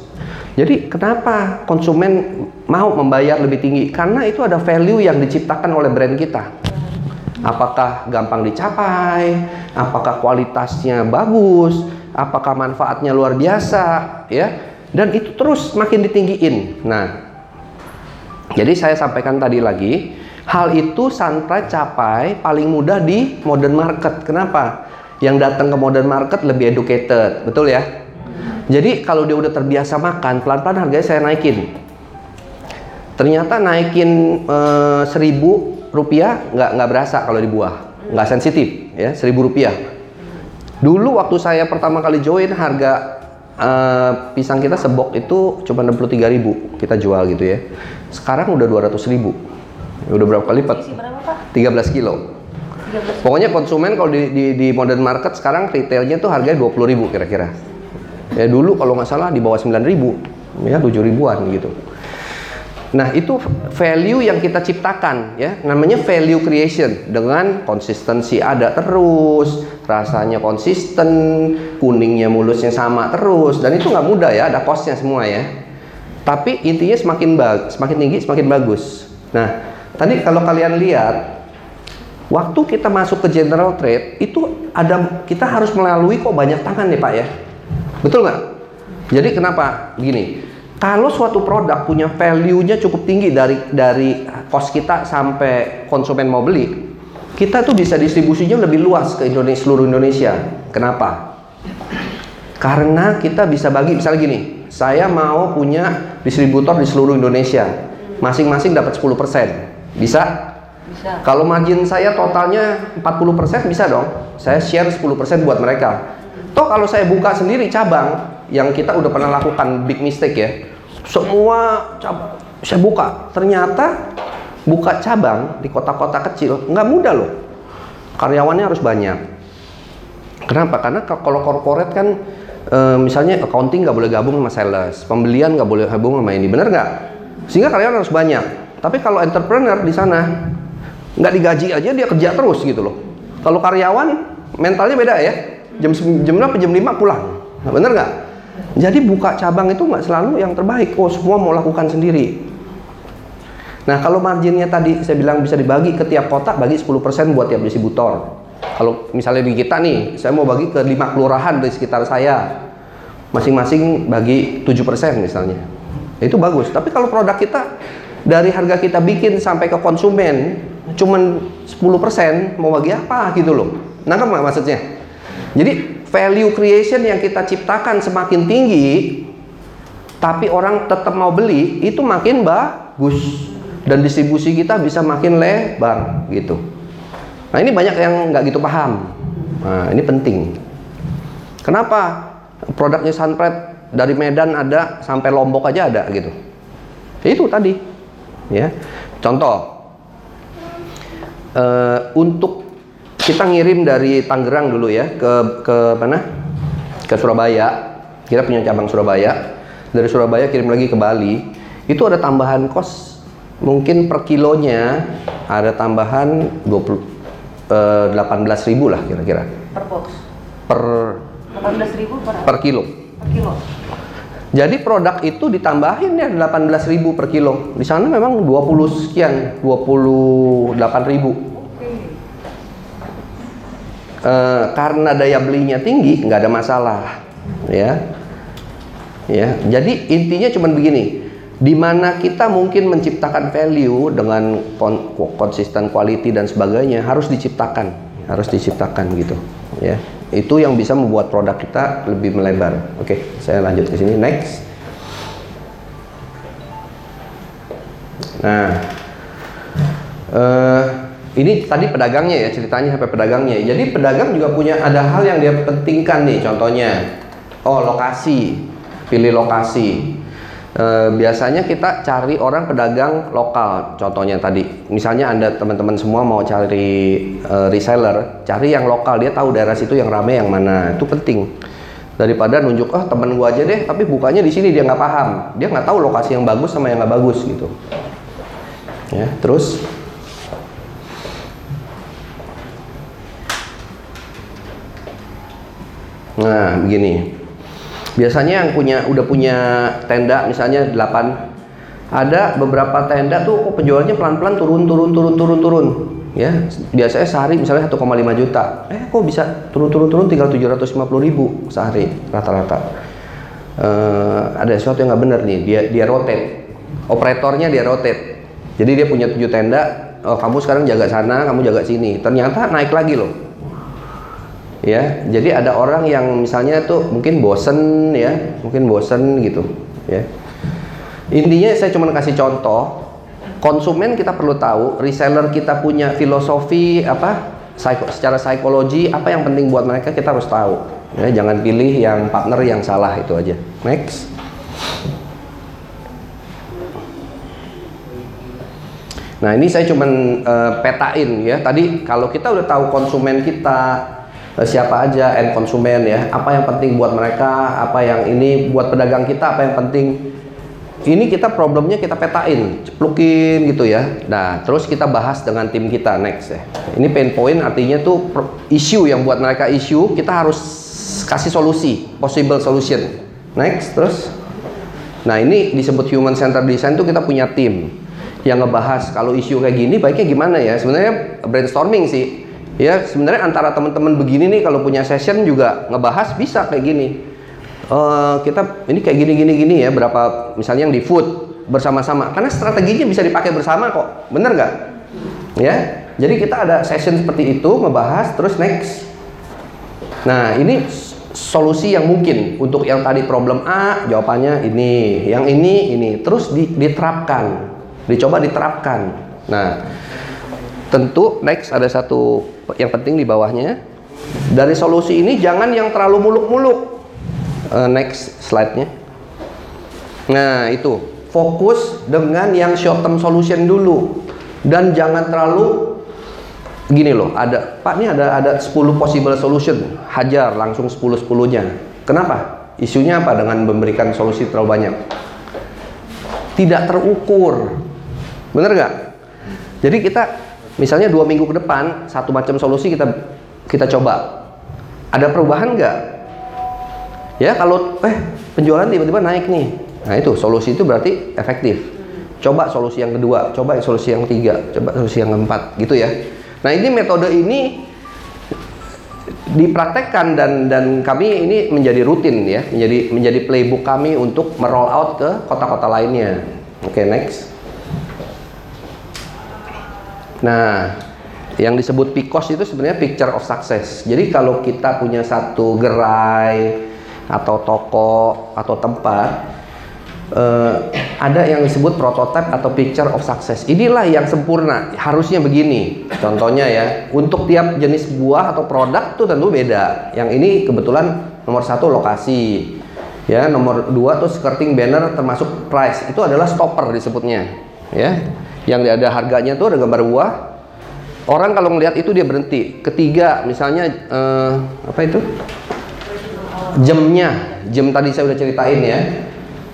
Jadi kenapa konsumen mau membayar lebih tinggi? Karena itu ada value yang diciptakan oleh brand kita. Apakah gampang dicapai? Apakah kualitasnya bagus? Apakah manfaatnya luar biasa? Ya, dan itu terus makin ditinggiin. Nah, jadi saya sampaikan tadi lagi, hal itu Sunpride capai paling mudah di modern market. Kenapa? Yang datang ke modern market lebih educated, betul ya? Jadi kalau dia udah terbiasa makan, pelan-pelan harganya saya naikin. Ternyata naikin eh, seribu rupiah nggak nggak berasa kalau di buah, nggak sensitif ya, seribu rupiah. Dulu waktu saya pertama kali join harga eh, pisang kita sebok itu cuma 63.000 kita jual gitu ya. Sekarang udah 200.000. Udah berapa kali lipat? Berapa Pak? 13 kilo. 13 Pokoknya konsumen kalau di, di, di modern market sekarang retailnya tuh harganya 20.000 kira-kira. Ya dulu kalau nggak salah di bawah 9.000, ya 7 ribuan gitu. Nah itu value yang kita ciptakan ya, namanya value creation dengan konsistensi ada terus, rasanya konsisten, kuningnya mulusnya sama terus, dan itu nggak mudah ya, ada costnya semua ya. Tapi intinya semakin bag, semakin tinggi semakin bagus. Nah tadi kalau kalian lihat Waktu kita masuk ke general trade itu ada kita harus melalui kok banyak tangan nih Pak ya. Betul nggak? Jadi kenapa? Gini, kalau suatu produk punya value-nya cukup tinggi dari dari cost kita sampai konsumen mau beli, kita tuh bisa distribusinya lebih luas ke Indonesia seluruh Indonesia. Kenapa? Karena kita bisa bagi misalnya gini, saya mau punya distributor di seluruh Indonesia. Masing-masing dapat 10%. Bisa? Bisa. Kalau margin saya totalnya 40% bisa dong. Saya share 10% buat mereka. Toh kalau saya buka sendiri cabang yang kita udah pernah lakukan big mistake ya. Semua cabang saya buka. Ternyata buka cabang di kota-kota kecil nggak mudah loh. Karyawannya harus banyak. Kenapa? Karena ka- kalau corporate kan eh, misalnya accounting nggak boleh gabung sama sales, pembelian nggak boleh gabung sama ini, bener nggak? Sehingga karyawan harus banyak. Tapi kalau entrepreneur di sana nggak digaji aja dia kerja terus gitu loh. Kalau karyawan mentalnya beda ya. Jam jam berapa? Jam 5 pulang. Nah, bener nggak? Jadi buka cabang itu nggak selalu yang terbaik. Oh semua mau lakukan sendiri. Nah kalau marginnya tadi saya bilang bisa dibagi ke tiap kota bagi 10% buat tiap distributor. Kalau misalnya di kita nih, saya mau bagi ke 5 kelurahan di sekitar saya. Masing-masing bagi 7% misalnya. Itu bagus. Tapi kalau produk kita dari harga kita bikin sampai ke konsumen cuman 10% mau bagi apa gitu loh. Nangkep nggak maksudnya? Jadi value creation yang kita ciptakan semakin tinggi, tapi orang tetap mau beli itu makin bagus dan distribusi kita bisa makin lebar gitu. Nah ini banyak yang nggak gitu paham. Nah ini penting. Kenapa produknya Sunpret dari Medan ada sampai Lombok aja ada gitu? Itu tadi, ya. Contoh eh, untuk kita ngirim dari Tangerang dulu ya ke ke mana? Ke Surabaya. Kita punya cabang Surabaya. Dari Surabaya kirim lagi ke Bali. Itu ada tambahan kos mungkin per kilonya ada tambahan 20 eh, 18.000 lah kira-kira Per box. per 18.000 per, per kilo. per kilo. Jadi produk itu ditambahin ya 18.000 per kilo. Di sana memang 20 sekian, 28.000. Eh, karena daya belinya tinggi, nggak ada masalah, ya. Ya, jadi intinya cuma begini. Di mana kita mungkin menciptakan value dengan kon- konsisten quality dan sebagainya harus diciptakan, harus diciptakan gitu, ya. Itu yang bisa membuat produk kita lebih melebar. Oke, saya lanjut ke sini. Next. Nah, eh, ini tadi pedagangnya ya ceritanya sampai pedagangnya. Jadi pedagang juga punya ada hal yang dia pentingkan nih. Contohnya, oh lokasi, pilih lokasi. Eh, biasanya kita cari orang pedagang lokal. Contohnya tadi, misalnya anda teman-teman semua mau cari eh, reseller, cari yang lokal. Dia tahu daerah situ yang rame yang mana. Itu penting daripada nunjuk oh temen gua aja deh tapi bukanya di sini dia nggak paham dia nggak tahu lokasi yang bagus sama yang nggak bagus gitu ya terus nah begini biasanya yang punya udah punya tenda misalnya 8 ada beberapa tenda tuh kok penjualannya pelan-pelan turun turun turun turun turun. Ya biasanya sehari misalnya 1,5 juta. Eh kok bisa turun turun turun tinggal 750 ribu sehari rata-rata. Eh, ada sesuatu yang nggak benar nih dia dia rotate. Operatornya dia rotate. Jadi dia punya tujuh tenda oh, kamu sekarang jaga sana kamu jaga sini. Ternyata naik lagi loh ya jadi ada orang yang misalnya tuh mungkin bosen ya mungkin bosen gitu ya intinya saya cuma kasih contoh konsumen kita perlu tahu, reseller kita punya filosofi apa, psiko- secara psikologi apa yang penting buat mereka kita harus tahu. Ya, jangan pilih yang partner yang salah itu aja. Next. Nah ini saya cuman eh, petain ya. Tadi kalau kita udah tahu konsumen kita siapa aja end konsumen ya, apa yang penting buat mereka, apa yang ini buat pedagang kita, apa yang penting. Ini kita problemnya kita petain, ceplukin gitu ya. Nah terus kita bahas dengan tim kita next ya. Ini pain point artinya tuh issue yang buat mereka issue, kita harus kasih solusi, possible solution. Next terus. Nah ini disebut human centered design tuh kita punya tim yang ngebahas kalau isu kayak gini baiknya gimana ya sebenarnya brainstorming sih ya sebenarnya antara teman-teman begini nih kalau punya session juga ngebahas bisa kayak gini. Eh, kita ini kayak gini gini gini ya berapa misalnya yang di food bersama-sama. Karena strateginya bisa dipakai bersama kok. Bener nggak? Ya jadi kita ada session seperti itu ngebahas terus next. Nah, ini solusi yang mungkin untuk yang tadi problem A, jawabannya ini, yang ini ini, terus di- diterapkan, dicoba diterapkan. Nah, tentu next ada satu yang penting di bawahnya. Dari solusi ini jangan yang terlalu muluk-muluk. Eh, next slide-nya. Nah, itu fokus dengan yang short term solution dulu dan jangan terlalu gini loh, ada Pak ini ada ada 10 possible solution, hajar langsung 10 10-nya. Kenapa? Isunya apa dengan memberikan solusi terlalu banyak? Tidak terukur. Bener nggak? Jadi kita misalnya dua minggu ke depan satu macam solusi kita kita coba. Ada perubahan nggak? Ya kalau eh penjualan tiba-tiba naik nih. Nah itu solusi itu berarti efektif. Coba solusi yang kedua, coba solusi yang ketiga, coba solusi yang keempat, gitu ya. Nah ini metode ini dipraktekkan dan dan kami ini menjadi rutin ya, menjadi menjadi playbook kami untuk meroll out ke kota-kota lainnya. Oke next. Nah, yang disebut PICOS itu sebenarnya picture of success. Jadi kalau kita punya satu gerai atau toko atau tempat eh, ada yang disebut prototype atau picture of success. Inilah yang sempurna. Harusnya begini. Contohnya ya, untuk tiap jenis buah atau produk tuh tentu beda. Yang ini kebetulan nomor satu lokasi, ya nomor dua tuh skirting banner termasuk price. Itu adalah stopper disebutnya, ya. Yang ada harganya tuh ada gambar buah. Orang kalau ngelihat itu dia berhenti. Ketiga, misalnya eh, apa itu? Jamnya, jam tadi saya udah ceritain ya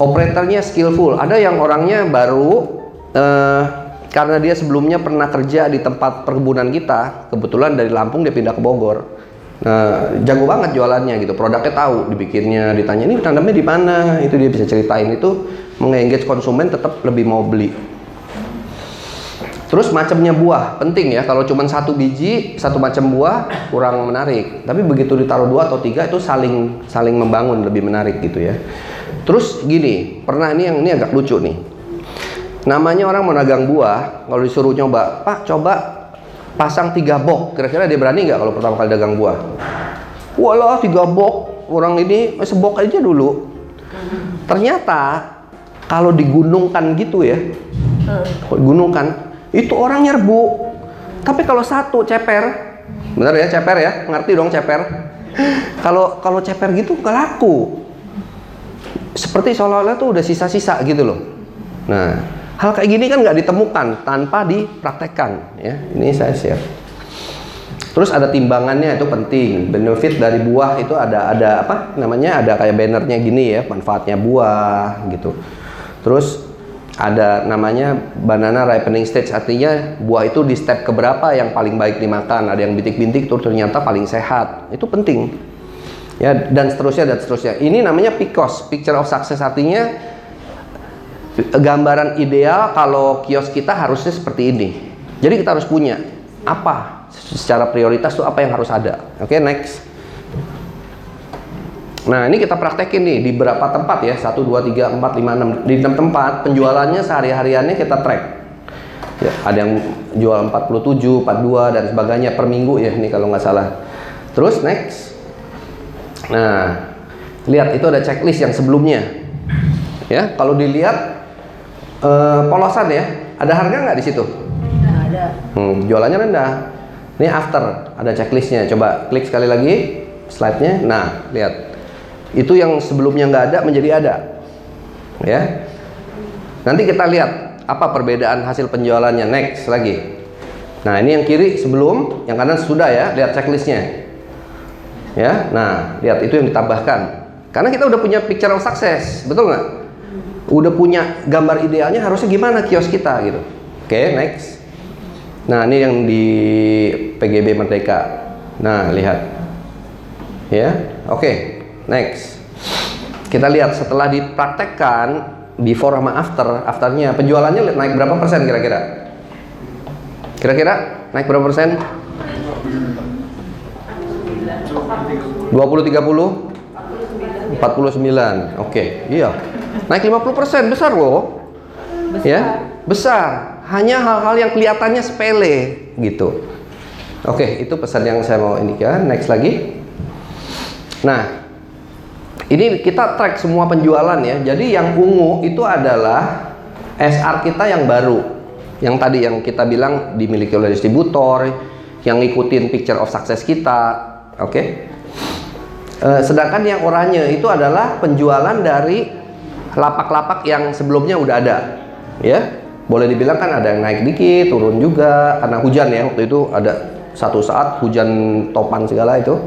operatornya skillful. Ada yang orangnya baru eh, karena dia sebelumnya pernah kerja di tempat perkebunan kita, kebetulan dari Lampung dia pindah ke Bogor. Nah, jago banget jualannya gitu. Produknya tahu, dibikinnya, ditanya ini tanamnya di mana, itu dia bisa ceritain itu mengengage konsumen tetap lebih mau beli. Terus macamnya buah penting ya. Kalau cuma satu biji, satu macam buah kurang menarik. Tapi begitu ditaruh dua atau tiga itu saling saling membangun lebih menarik gitu ya. Terus gini, pernah ini yang ini agak lucu nih. Namanya orang mau dagang buah, kalau disuruh nyoba, Pak coba pasang tiga box. Kira-kira dia berani nggak kalau pertama kali dagang buah? Walah tiga box, orang ini eh, sebok aja dulu. Ternyata kalau digunungkan gitu ya, kalau digunungkan, itu orang nyerbu. Tapi kalau satu ceper, bener ya ceper ya, ngerti dong ceper. Kalau kalau ceper gitu nggak laku seperti seolah-olah tuh udah sisa-sisa gitu loh. Nah, hal kayak gini kan nggak ditemukan tanpa dipraktekkan ya. Ini saya share. Terus ada timbangannya itu penting. Benefit dari buah itu ada ada apa namanya? Ada kayak bannernya gini ya, manfaatnya buah gitu. Terus ada namanya banana ripening stage artinya buah itu di step keberapa yang paling baik dimakan. Ada yang bintik-bintik tuh ternyata paling sehat. Itu penting ya dan seterusnya dan seterusnya. Ini namanya PICOS, picture of success artinya gambaran ideal kalau kios kita harusnya seperti ini. Jadi kita harus punya apa secara prioritas tuh apa yang harus ada. Oke, next. Nah, ini kita praktekin nih di berapa tempat ya? 1 2 3 4 5 6 di 6 tempat penjualannya sehari-hariannya kita track. Ya, ada yang jual 47, 42 dan sebagainya per minggu ya ini kalau nggak salah. Terus next. Nah, lihat itu ada checklist yang sebelumnya. Ya, kalau dilihat eh, polosan ya, Ada harga nggak di situ? Nggak ada. Hmm, jualannya rendah. Ini after, ada checklistnya. Coba klik sekali lagi slide-nya. Nah, lihat. Itu yang sebelumnya nggak ada menjadi ada. Ya. Nanti kita lihat apa perbedaan hasil penjualannya next lagi. Nah, ini yang kiri sebelum, yang kanan sudah ya. Lihat checklistnya. Ya, nah lihat itu yang ditambahkan. Karena kita udah punya picture of success, betul nggak? Udah punya gambar idealnya harusnya gimana kios kita gitu. Oke, next. Nah, ini yang di PGB Merdeka. Nah, lihat. Ya, oke, next. Kita lihat setelah dipraktekkan before sama after, afternya penjualannya naik berapa persen kira-kira? Kira-kira naik berapa persen? 20 30 49 oke iya. Naik 50% besar loh ya besar. Hanya hal-hal yang kelihatannya sepele gitu. Oke itu pesan yang saya mau indikan. Next lagi. Nah ini kita track semua penjualan ya jadi yang ungu itu adalah SR kita yang baru yang tadi yang kita bilang dimiliki oleh distributor yang ngikutin picture of success kita oke Eh, sedangkan yang oranye itu adalah penjualan dari lapak-lapak yang sebelumnya udah ada, ya. Boleh dibilang kan ada yang naik dikit, turun juga karena hujan ya waktu itu ada satu saat hujan topan segala itu.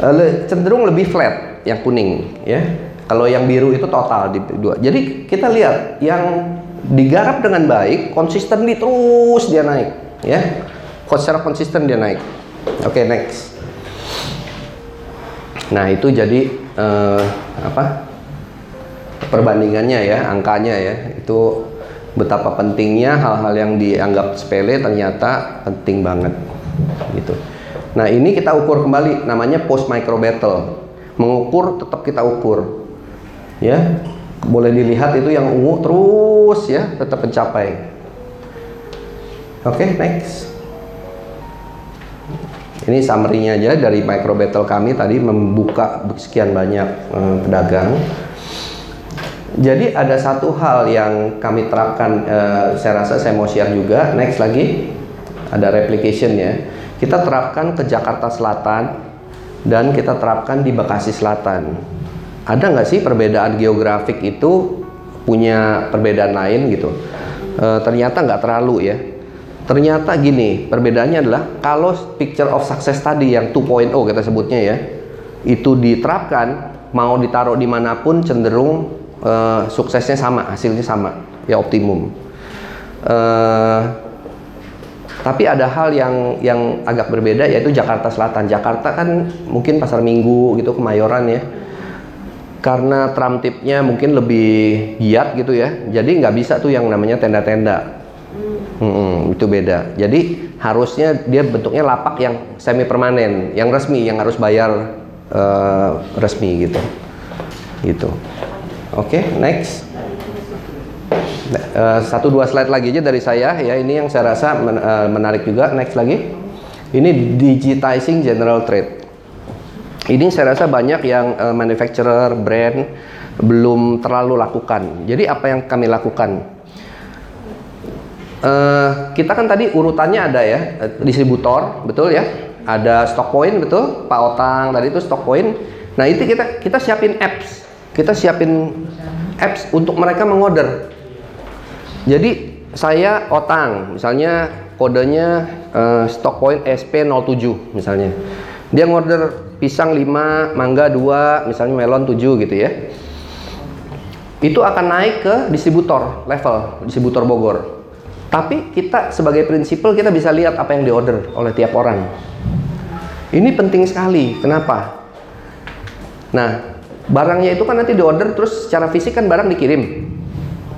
Le- cenderung lebih flat yang kuning, ya. Kalau yang biru itu total di dua. Jadi kita lihat yang digarap dengan baik, konsisten terus dia naik, ya. Secara konsisten dia naik. Oke, next. Nah itu jadi eh, apa perbandingannya ya angkanya ya itu betapa pentingnya hal-hal yang dianggap sepele ternyata penting banget gitu. Nah ini kita ukur kembali namanya post micro battle mengukur tetap kita ukur ya boleh dilihat itu yang ungu terus ya tetap mencapai. Oke next. Ini summary-nya aja dari micro battle kami tadi membuka sekian banyak eh, pedagang. Jadi ada satu hal yang kami terapkan, eh, saya rasa saya mau share juga. Next lagi, ada replication ya. Kita terapkan ke Jakarta Selatan dan kita terapkan di Bekasi Selatan. Ada nggak sih perbedaan geografik itu punya perbedaan lain gitu? Eh, ternyata nggak terlalu ya. Ternyata gini, perbedaannya adalah kalau picture of success tadi yang 2.0 kita sebutnya ya, itu diterapkan mau ditaruh di mana pun cenderung eh, suksesnya sama, hasilnya sama, ya optimum. Eh, tapi ada hal yang yang agak berbeda yaitu Jakarta Selatan. Jakarta kan mungkin pasar Minggu gitu Kemayoran ya. Karena tram tipnya mungkin lebih giat gitu ya. Jadi nggak bisa tuh yang namanya tenda-tenda. Hmm, itu beda. Jadi harusnya dia bentuknya lapak yang semi permanen, yang resmi, yang harus bayar eh, resmi gitu. Gitu. Oke, next. Eh, satu dua slide lagi aja dari saya ya. Ini yang saya rasa eh, menarik juga. Next lagi. Ini digitizing general trade. Ini saya rasa banyak yang eh, manufacturer, brand belum terlalu lakukan. Jadi apa yang kami lakukan? Kita kan tadi urutannya ada ya, distributor, betul ya? Ada stock point, betul? Pak Otang tadi itu stock point. Nah itu kita kita siapin apps, kita siapin apps untuk mereka mengorder. Jadi saya Otang, misalnya kodenya eh, stock point SP07 misalnya. Dia ngorder pisang 5, mangga 2, misalnya melon 7 gitu ya. Itu akan naik ke distributor level, distributor Bogor. Tapi kita sebagai prinsipal kita bisa lihat apa yang diorder oleh tiap orang. Ini penting sekali. Kenapa? Nah, barangnya itu kan nanti diorder terus secara fisik kan barang dikirim.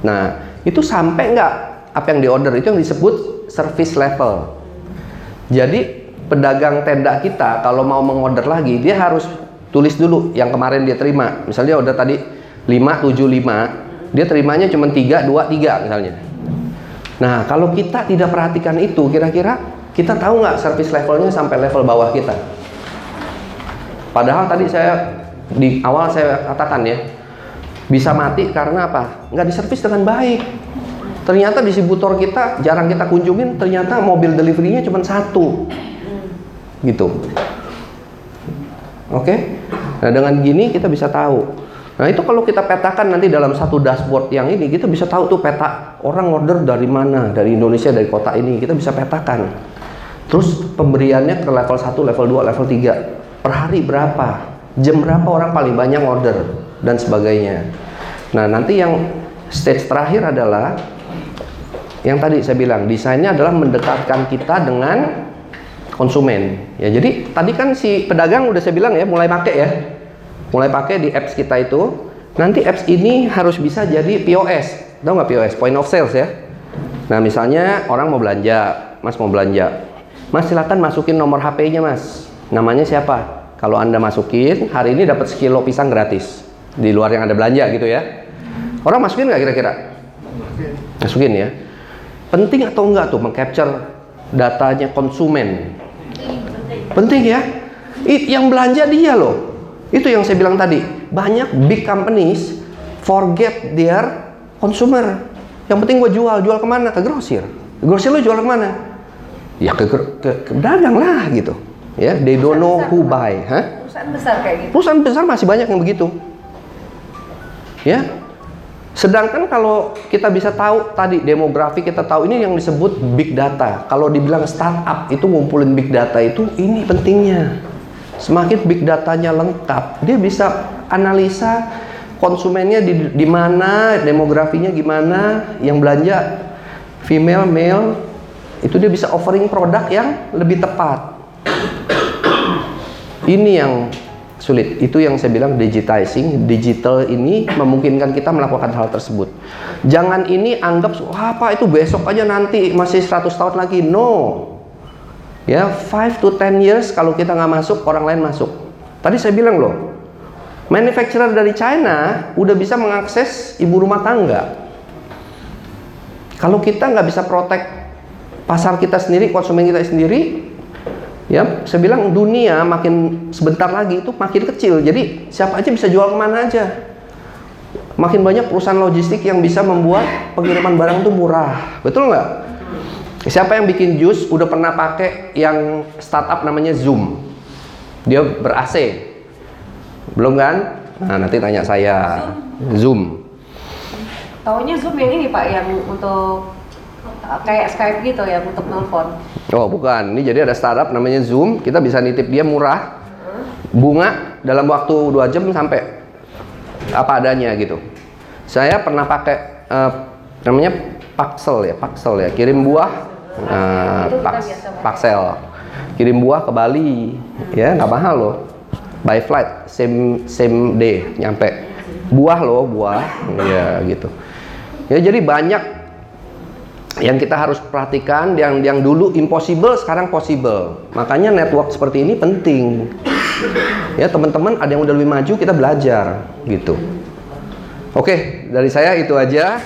Nah, itu sampai nggak apa yang diorder itu yang disebut service level. Jadi pedagang tenda kita kalau mau mengorder lagi dia harus tulis dulu yang kemarin dia terima. Misalnya order tadi 575, dia terimanya cuma 3 2 3 misalnya. Nah, kalau kita tidak perhatikan itu, kira-kira kita tahu nggak service levelnya sampai level bawah kita? Padahal tadi saya di awal saya katakan ya, bisa mati karena apa? Nggak diservis dengan baik. Ternyata distributor kita jarang kita kunjungin, ternyata mobil deliverynya cuma satu. Gitu. Oke? Nah, dengan gini kita bisa tahu. Nah, itu kalau kita petakan nanti dalam satu dashboard yang ini, kita bisa tahu tuh peta orang order dari mana, dari Indonesia, dari kota ini, kita bisa petakan. Terus pemberiannya ke level 1, level 2, level 3. Per hari berapa? Jam berapa orang paling banyak order dan sebagainya. Nah, nanti yang stage terakhir adalah yang tadi saya bilang, desainnya adalah mendekatkan kita dengan konsumen. Ya, jadi tadi kan si pedagang udah saya bilang ya, mulai pakai ya. Mulai pakai di apps kita itu. Nanti apps ini harus bisa jadi POS. Tahu nggak POS? Point of sales ya. Nah, misalnya orang mau belanja, Mas mau belanja. Mas silakan masukin nomor HP-nya, Mas. Namanya siapa? Kalau Anda masukin, hari ini dapat sekilo pisang gratis. Di luar yang Anda belanja gitu ya. Orang masukin nggak kira-kira? Masukin ya. Penting atau enggak tuh mengcapture datanya konsumen? Penting ya. It, yang belanja dia loh. Itu yang saya bilang tadi. Banyak big companies forget their consumer. Yang penting gue jual, jual ke mana? Ke grosir. Grosir lo jual ke mana? Ya ke, ke, ke pedagang lah gitu. Ya, they don't know who buy. Hah? Perusahaan besar kayak gitu. Perusahaan besar masih banyak yang begitu. Ya. Sedangkan kalau kita bisa tahu tadi demografi kita tahu ini yang disebut big data. Kalau dibilang startup itu ngumpulin big data itu ini pentingnya. Semakin big datanya lengkap, dia bisa analisa konsumennya di, di mana, demografinya gimana, yang belanja female, male, itu dia bisa offering produk yang lebih tepat. Ini yang sulit. Itu yang saya bilang digitizing. Digital ini memungkinkan kita melakukan hal tersebut. Jangan ini anggap apa itu besok aja nanti masih 100 tahun lagi. No. Ya, 5 to 10 years kalau kita nggak masuk, orang lain masuk. Tadi saya bilang loh, manufacturer dari China udah bisa mengakses ibu rumah tangga. Kalau kita nggak bisa protect pasar kita sendiri, konsumen kita sendiri, ya saya bilang dunia makin sebentar lagi itu makin kecil. Jadi siapa aja bisa jual ke mana aja. Makin banyak perusahaan logistik yang bisa membuat pengiriman barang itu murah. Betul nggak? Siapa yang bikin jus udah pernah pakai yang startup namanya Zoom. Dia ber AC belum kan? Nah nanti tanya saya. Zoom. Taunya Zoom yang ini Pak, yang untuk kayak Skype gitu ya, untuk nelpon. Oh bukan, ini jadi ada startup namanya Zoom, kita bisa nitip dia murah, bunga dalam waktu dua jam sampai apa adanya gitu. Saya pernah pakai eh, namanya Paxel ya, Paxel ya, kirim buah, pakai. Paxel, kirim buah ke Bali, ya nggak mahal loh, by flight, same same day nyampe, buah loh buah, ya gitu. Ya jadi banyak yang kita harus perhatikan yang yang dulu impossible sekarang possible. Makanya network seperti ini penting. Ya teman-teman ada yang udah lebih maju kita belajar gitu. Oke dari saya itu aja